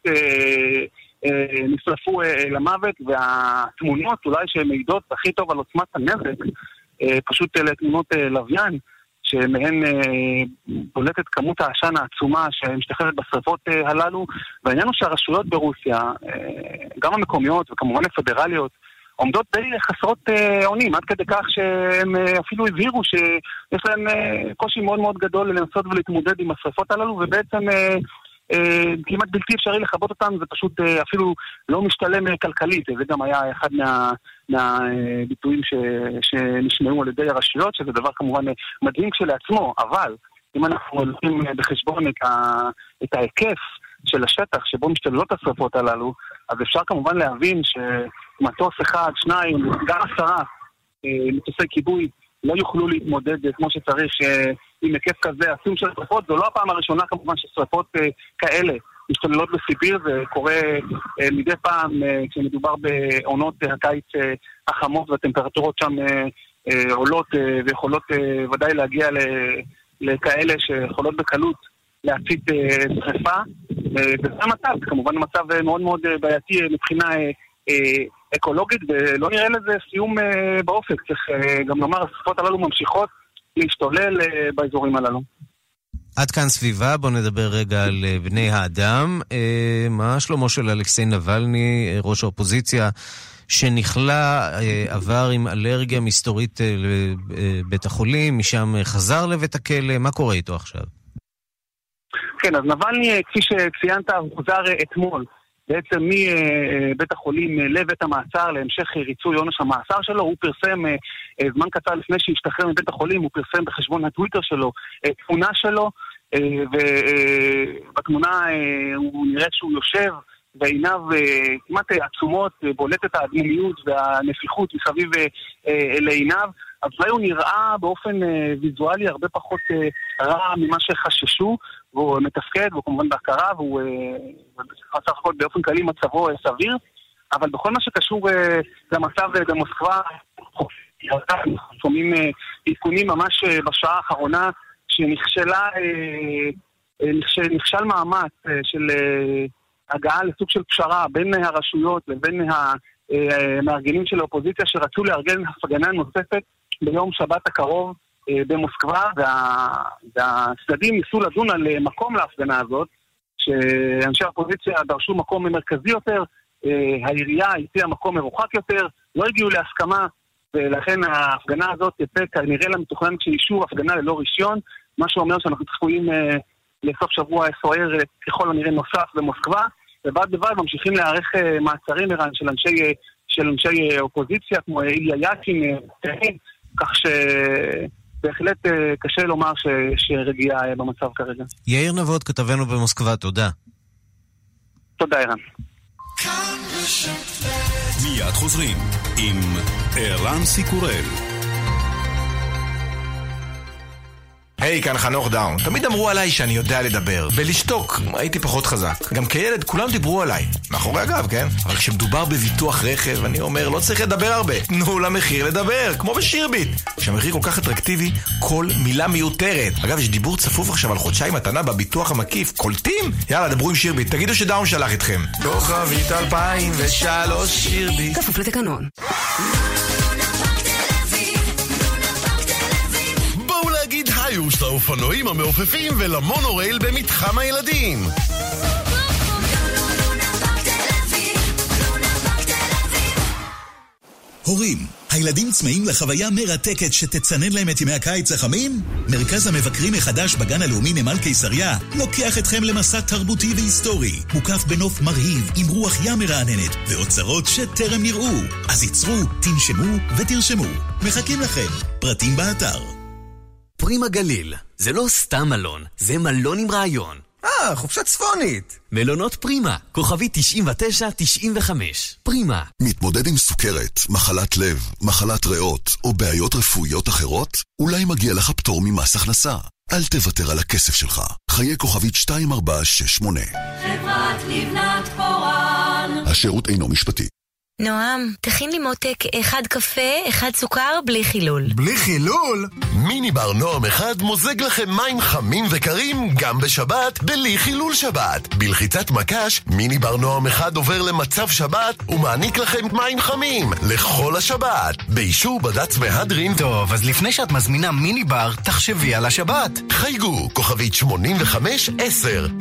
נשרפו למוות, והתמונות אולי שמעידות הכי טוב על עוצמת הנזק, פשוט אלה תמונות לוויין. שמהן אה, בולטת כמות העשן העצומה שמשתחררת בשרפות אה, הללו. והעניין הוא שהרשויות ברוסיה, אה, גם המקומיות וכמובן הפדרליות, עומדות די חסרות אונים, עד כדי כך שהם אפילו הבהירו שיש להם קושי מאוד מאוד גדול לנסות ולהתמודד עם השרפות הללו, ובעצם כמעט בלתי אפשרי לכבות אותם, זה פשוט אה, אפילו לא משתלם אה, כלכלית. זה גם היה אחד מה, מהביטויים ש, שנשמעו על ידי הרשויות, שזה דבר כמובן מדהים כשלעצמו, אבל אם אנחנו לוקחים בחשבון את, ה, את ההיקף של השטח שבו משתללות השרפות הללו, אז אפשר כמובן להבין שמטוס אחד, שניים, גם עשרה מטוסי כיבוי לא יוכלו להתמודד כמו שצריך עם היקף כזה עצום של שרפות. זו לא הפעם הראשונה כמובן ששרפות אה, כאלה משתוללות בסיביר, זה קורה אה, מדי פעם אה, כשמדובר בעונות הקיץ החמות והטמפרטורות שם עולות ויכולות ודאי להגיע לכאלה שיכולות בקלות להצית שרפה. וזה המצב, כמובן מצב מאוד מאוד בעייתי מבחינה אקולוגית, ולא נראה לזה סיום באופק. צריך גם לומר, השרפות הללו ממשיכות. להשתולל אה, באזורים הללו. עד כאן סביבה, בואו נדבר רגע על אה, בני האדם. אה, מה שלומו של אלכסיי נבלני, ראש האופוזיציה, שנכלא, עבר עם אלרגיה מסתורית לבית החולים, משם חזר לבית הכלא, מה קורה איתו עכשיו? כן, אז נבלני, כפי שציינת, הוא אתמול. בעצם מבית החולים לבית המעצר להמשך ריצוי עונש המאסר שלו. הוא פרסם זמן קצר לפני שהשתחרר מבית החולים, הוא פרסם בחשבון הטוויטר שלו אה, תמונה שלו, ובתמונה הוא נראה שהוא יושב ועיניו כמעט עצומות, בולטת האדמומיות והנפיחות מסביב לעיניו. אולי הוא נראה באופן ויזואלי הרבה פחות רע ממה שחששו. והוא מתפקד, והוא כמובן בהכרה, והוא אה, בסך הכל באופן כללי מצבו אה, סביר, אבל בכל מה שקשור אה, למצב במוסקבה, אנחנו שומעים עדכונים ממש בשעה האחרונה שנכשלה, נכשל מאמץ של הגעה לסוג של פשרה בין הרשויות לבין המארגנים של האופוזיציה שרצו לארגן הפגנה נוספת ביום שבת הקרוב אה, במוסקבה, וה, והצדדים ניסו לדון על אה, מקום להפגנה הזאת, שאנשי האופוזיציה דרשו מקום מרכזי יותר, אה, העירייה הציעה מקום מרוחק יותר, לא הגיעו להסכמה, ולכן ההפגנה הזאת תצא כנראה למתוכנן כשאישור הפגנה ללא רישיון, מה שאומר שאנחנו צפויים לסוף שבוע סוער ככל הנראה נוסף במוסקבה, ובד בבד ממשיכים להיערך מעצרים ערן של אנשי, של אנשי אופוזיציה כמו איליה יאשין, כך ש... בהחלט אה, קשה לומר שרגיעה אה, במצב כרגע. יאיר נבות, כתבנו במוסקבה, תודה. תודה, ערן. מיד חוזרים עם ערן סיקורל. היי, כאן חנוך דאום. תמיד אמרו עליי שאני יודע לדבר. בלשתוק, הייתי פחות חזק. גם כילד כולם דיברו עליי. מאחורי הגב, כן? אבל כשמדובר בביטוח רכב, אני אומר, לא צריך לדבר הרבה. תנו למחיר לדבר, כמו בשירביט. כשהמחיר כל כך אטרקטיבי, כל מילה מיותרת. אגב, יש דיבור צפוף עכשיו על חודשיים מתנה בביטוח המקיף. קולטים? יאללה, דברו עם שירביט. תגידו שדאון שלח אתכם. כוכבית 2003 שירביט. כפוף לתקנון. היוש לאופנועים המעופפים ולמונורייל במתחם הילדים. הורים, הילדים צמאים לחוויה מרתקת שתצנן להם את ימי הקיץ החמים? מרכז המבקרים החדש בגן הלאומי נמל קיסריה לוקח אתכם למסע תרבותי והיסטורי, מוקף בנוף מרהיב עם רוח ים מרעננת ואוצרות שטרם נראו. אז ייצרו, תנשמו ותרשמו. מחכים לכם. פרטים באתר. פרימה גליל, זה לא סתם מלון, זה מלון עם רעיון. אה, חופשה צפונית. מלונות פרימה, כוכבי 99-95. פרימה. מתמודד עם סוכרת, מחלת לב, מחלת ריאות או בעיות רפואיות אחרות? אולי מגיע לך פטור ממס הכנסה. אל תוותר על הכסף שלך. חיי כוכבית 2468. חברת לבנת פורן. השירות אינו משפטי. נועם, תכין לי מותק אחד קפה, אחד סוכר, בלי חילול. בלי חילול? מיני בר נועם אחד מוזג לכם מים חמים וקרים גם בשבת, בלי חילול שבת. בלחיצת מקש, מיני בר נועם אחד עובר למצב שבת ומעניק לכם מים חמים לכל השבת. באישור בד"ץ מהדרין. טוב, אז לפני שאת מזמינה מיני בר, תחשבי על השבת. חייגו, כוכבית 85-10.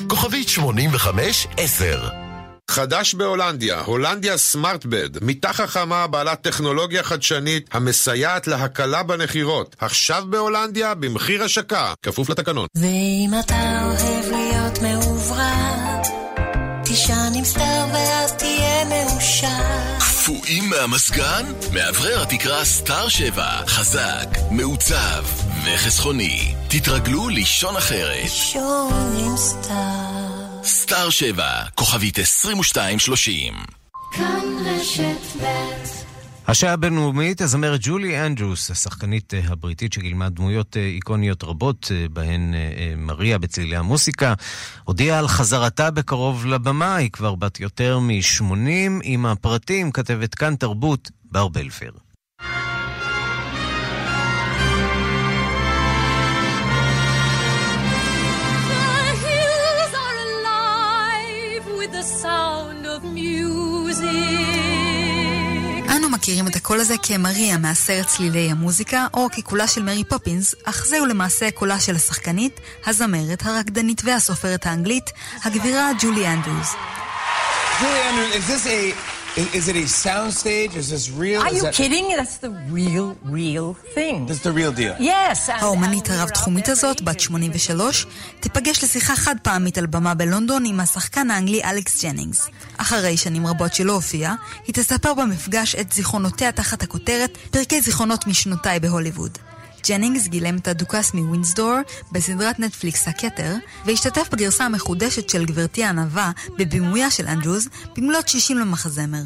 כוכבית 85-10. חדש בהולנדיה, הולנדיה סמארטבד, מיטה חכמה בעלת טכנולוגיה חדשנית המסייעת להקלה בנחירות. עכשיו בהולנדיה במחיר השקה, כפוף לתקנון. ואם אתה אוהב להיות מעוברת, תישן עם סטאר ואז תהיה מאושר. קפואים מהמזגן? מאוורר התקרה סטאר 7, חזק, מעוצב וחסכוני. תתרגלו לישון אחרת. לישון עם סטאר. סטאר 7, כוכבית 2230. כאן רשת ב' השעה הבינלאומית, הזמרת ג'ולי אנדרוס, השחקנית אה, הבריטית שגילמה דמויות אה, איקוניות רבות, אה, בהן מריה בצלילי המוסיקה, הודיעה על חזרתה בקרוב לבמה, היא כבר בת יותר מ-80, עם הפרטים כתבת כאן תרבות, בר בלפר. מכירים את הקול הזה כמריה מהסרט צלילי המוזיקה, או כקולה של מרי פופינס, אך זהו למעשה קולה של השחקנית, הזמרת, הרקדנית והסופרת האנגלית, הגבירה ג'ולי אנדרוס. Julie Andrews, is this a is, is it a sound stage? Is this real? Are Is you that- kidding? That's the real, real thing. That's the real deal. Yes. האומנית הרב-תחומית הזאת, בת 83, תיפגש לשיחה חד פעמית על במה בלונדון עם השחקן האנגלי אלכס ג'נינגס. אחרי שנים רבות שלא הופיעה, היא תספר במפגש את זיכרונותיה תחת הכותרת פרקי זיכרונות משנותיי בהוליווד. ג'נינגס גילם את הדוכס מווינסדור בסדרת נטפליקס הכתר, והשתתף בגרסה המחודשת של גבירתי הנאווה בבימויה של אנדרוז במלאת 60 למחזמר.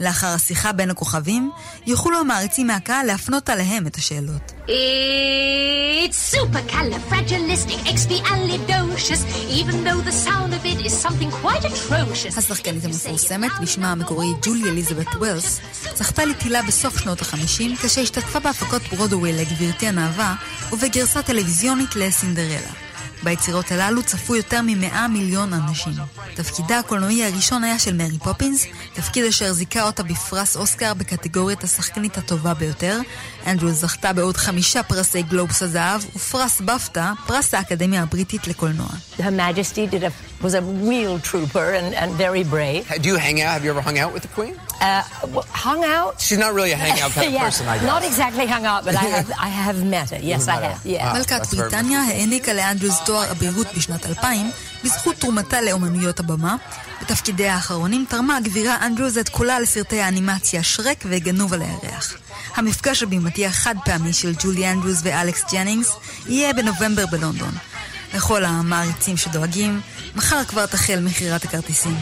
לאחר השיחה בין הכוכבים, יוכלו המעריצים מהקהל להפנות עליהם את השאלות. It's supercalifragilisticexpialidocious, even though the sound of it is something quite atrocious. השחקנית המפורסמת, בשמה המקורי ג'ולי אליזבת ווילס, זכתה לתהילה בסוף שנות החמישים, כשהשתתפה בהפקות ברודווי לגבירתי הנאווה, ובגרסה טלוויזיונית לסינדרלה. ביצירות הללו צפו יותר מ-100 מיליון אנשים. תפקידה הקולנועי הראשון היה של מרי פופינס, תפקיד אשר זיכה אותה בפרס אוסקר בקטגוריית השחקנית הטובה ביותר. אנדרוס זכתה בעוד חמישה פרסי גלובס הזהב, ופרס באפט"א, פרס האקדמיה הבריטית לקולנוע. Her Majesty did a, was a real trooper and, and very brave. Do you hang out? Have you ever hung out with the Queen? Uh, hung out? She's not really a hangout kind of yeah, person, I guess. not exactly hung out, but I have, I have met her. Yes, I have. Yeah. מלכת בריטניה העניקה לאנדרוס תואר אבירות בשנת 2000 בזכות תרומתה לאומנויות הבמה. בתפקידיה האחרונים תרמה הגבירה אנדרוס את קולה לסרטי האנימציה שרק וגנוב על הירח. המפגש הבימתי החד פעמי של ג'ולי אנדרוס ואלכס ג'נינגס יהיה בנובמבר בלונדון. לכל המעריצים שדואגים, מחר כבר תחל מכירת הכרטיסים.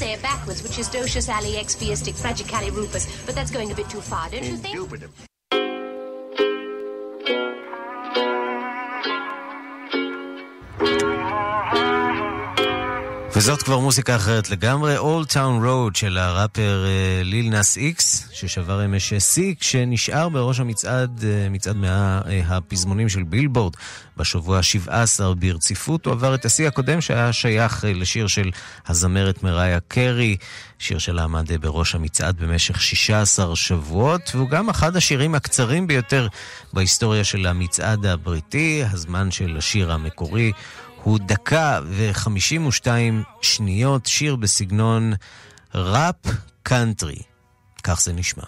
Say it backwards, which is docious ali expiistic fragicali rufus, but that's going a bit too far, don't you think? וזאת כבר מוזיקה אחרת לגמרי, Old Town Road של הראפר אה, ליל נאס איקס, ששבר אמש שיא, כשנשאר בראש המצעד, אה, מצעד מאה אה, הפזמונים של בילבורד, בשבוע ה-17 ברציפות. הוא עבר את השיא הקודם שהיה שייך לשיר של הזמרת מריה קרי, שיר שלה עמד בראש המצעד במשך 16 שבועות, והוא גם אחד השירים הקצרים ביותר בהיסטוריה של המצעד הבריטי, הזמן של השיר המקורי. הוא דקה וחמישים ושתיים שניות, שיר בסגנון ראפ קאנטרי. כך זה נשמע.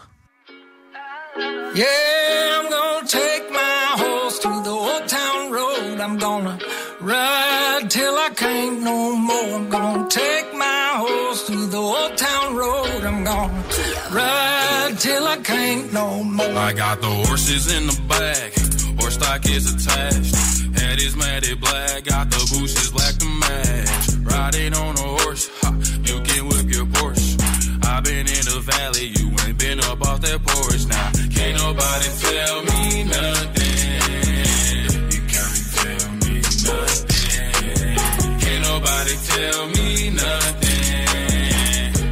Yeah, I'm gonna take my horse to the old town road. I'm gonna ride till I can't no more. I'm gonna take my horse to the old town road. I'm gonna ride till I can't no more. I got the horses in the back, horse stock is attached. Head is matted black, got the bushes black to match. Riding on a horse, ha, you can whip your Porsche. I've been in the valley, you ain't been up off that porch now. Can't nobody tell me nothing. You can't tell me nothing. Can't nobody tell me nothing.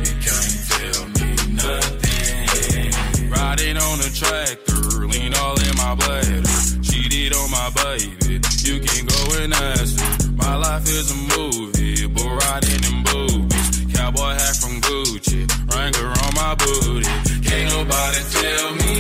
You can't tell me nothing. Riding on a tractor, lean all in my bladder. Baby, you can go and ask her. My life is a movie, bull riding in boobies. Cowboy hat from Gucci, Wrangler on my booty. Can't nobody tell me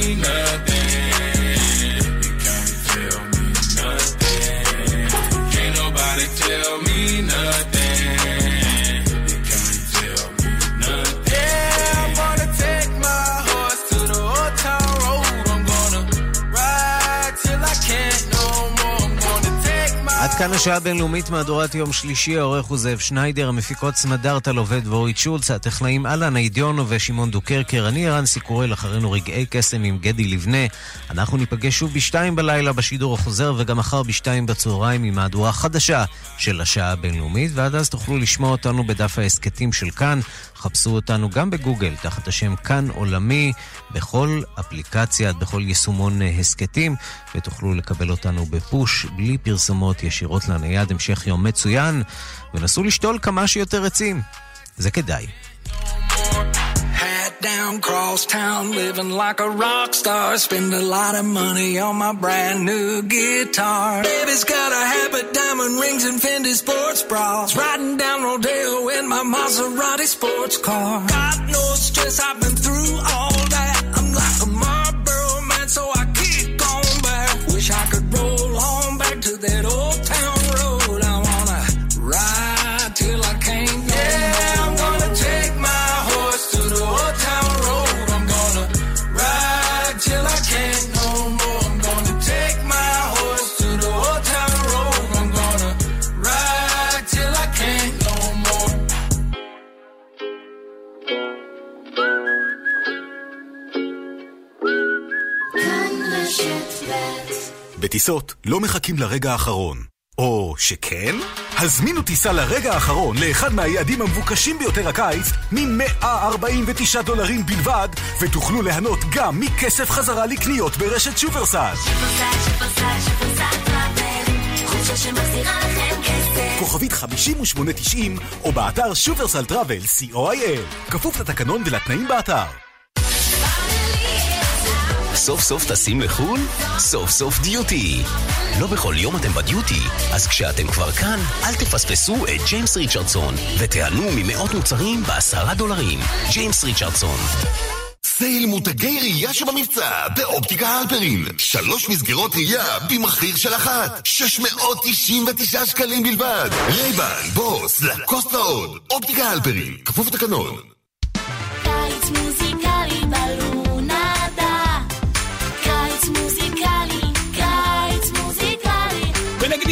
כאן השעה הבינלאומית מהדורת יום שלישי, העורך הוא זאב שניידר, המפיקות סמדארטה לובד ואורית שולץ, הטכנאים אהלן אידיונו ושמעון דוקרקר, אני ערן סיקורל, אחרינו רגעי קסם עם גדי לבנה. אנחנו ניפגש שוב בשתיים בלילה בשידור החוזר, וגם מחר בשתיים בצהריים עם מהדורה חדשה של השעה הבינלאומית, ועד אז תוכלו לשמוע אותנו בדף ההסכתים של כאן. חפשו אותנו גם בגוגל, תחת השם כאן עולמי, בכל אפליקציה, בכל יישומון הסכתים, ותוכלו לקבל אותנו בפוש, בלי פרסומות ישירות לנייד, המשך יום מצוין, ונסו לשתול כמה שיותר עצים. זה כדאי. Down, cross town, living like a rock star. Spend a lot of money on my brand new guitar. Baby's got a habit, diamond rings, and Fendi sports bras. Riding down Rodeo in my Maserati sports car. Got no stress, I've been through all בטיסות לא מחכים לרגע האחרון. או שכן? הזמינו טיסה לרגע האחרון לאחד מהיעדים המבוקשים ביותר הקיץ מ-149 דולרים בלבד, ותוכלו ליהנות גם מכסף חזרה לקניות ברשת שופרסל. כוכבית 5890 או באתר שופרסל טראבל co.il כפוף לתקנון ולתנאים באתר. סוף סוף טסים לחו"ל? סוף סוף דיוטי. לא בכל יום אתם בדיוטי, אז כשאתם כבר כאן, אל תפספסו את ג'יימס ריצ'רדסון, ותיהנו ממאות מוצרים בעשרה דולרים. ג'יימס ריצ'רדסון. סייל מותגי ראייה שווה במבצע באופטיקה הלפרין. שלוש מסגרות ראייה במחיר של אחת. 699 שקלים בלבד. רייבן, בוס, לקוסט ועוד. אופטיקה הלפרין. כפוף לתקנון.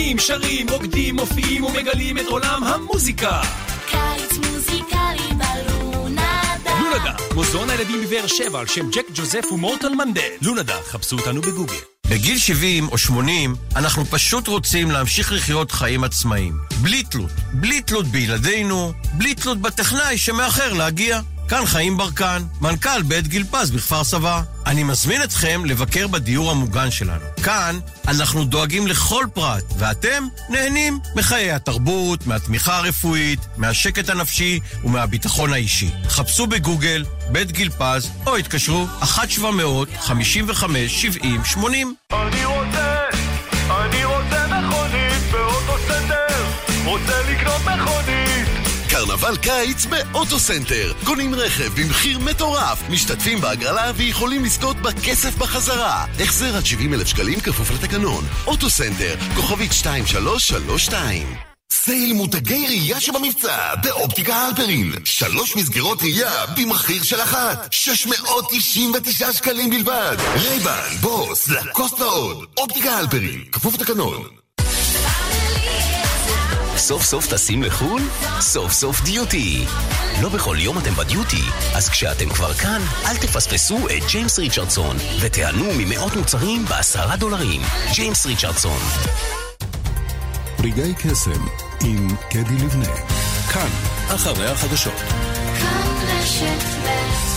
מנגנים, שרים, רוקדים, מופיעים ומגלים את עולם המוזיקה. קיץ מוזיקלי בלונדה לונדה, מוזיאון הילדים בבאר שבע על שם ג'ק ג'וזף ומורטל מנדל. לונדה, חפשו אותנו בגוגל. בגיל 70 או 80 אנחנו פשוט רוצים להמשיך לחיות חיים עצמאיים. בלי תלות. בלי תלות בילדינו, בלי תלות בטכנאי שמאחר להגיע. כאן חיים ברקן, מנכ"ל בית גיל פז בכפר סבא. אני מזמין אתכם לבקר בדיור המוגן שלנו. כאן אנחנו דואגים לכל פרט, ואתם נהנים מחיי התרבות, מהתמיכה הרפואית, מהשקט הנפשי ומהביטחון האישי. חפשו בגוגל בית גיל פז, או התקשרו 1-700-55-70-80. אני רוצה, אני רוצה מכונית באוטו סנטר, רוצה מכונית קרנבל קיץ באוטו סנטר. קונים רכב במחיר מטורף, משתתפים בהגרלה ויכולים לזכות בכסף בחזרה. החזר עד 70 אלף שקלים כפוף לתקנון. אוטו סנטר, כוכבית 2332 sale מותגי ראייה שבמבצע באופטיקה הלפרין. שלוש מסגרות ראייה במחיר של אחת. 699 שקלים בלבד. רייבן, בוס, לקוסט ועוד. אופטיקה הלפרין, כפוף לתקנון. סוף סוף טסים לחו"ל? סוף סוף דיוטי. לא בכל יום אתם בדיוטי, אז כשאתם כבר כאן, אל תפספסו את ג'יימס ריצ'רדסון, ותיהנו ממאות מוצרים בעשרה דולרים. ג'יימס ריצ'רדסון. רגעי קסם עם קדי לבנה. כאן, אחרי החדשות. כאן רשת ב'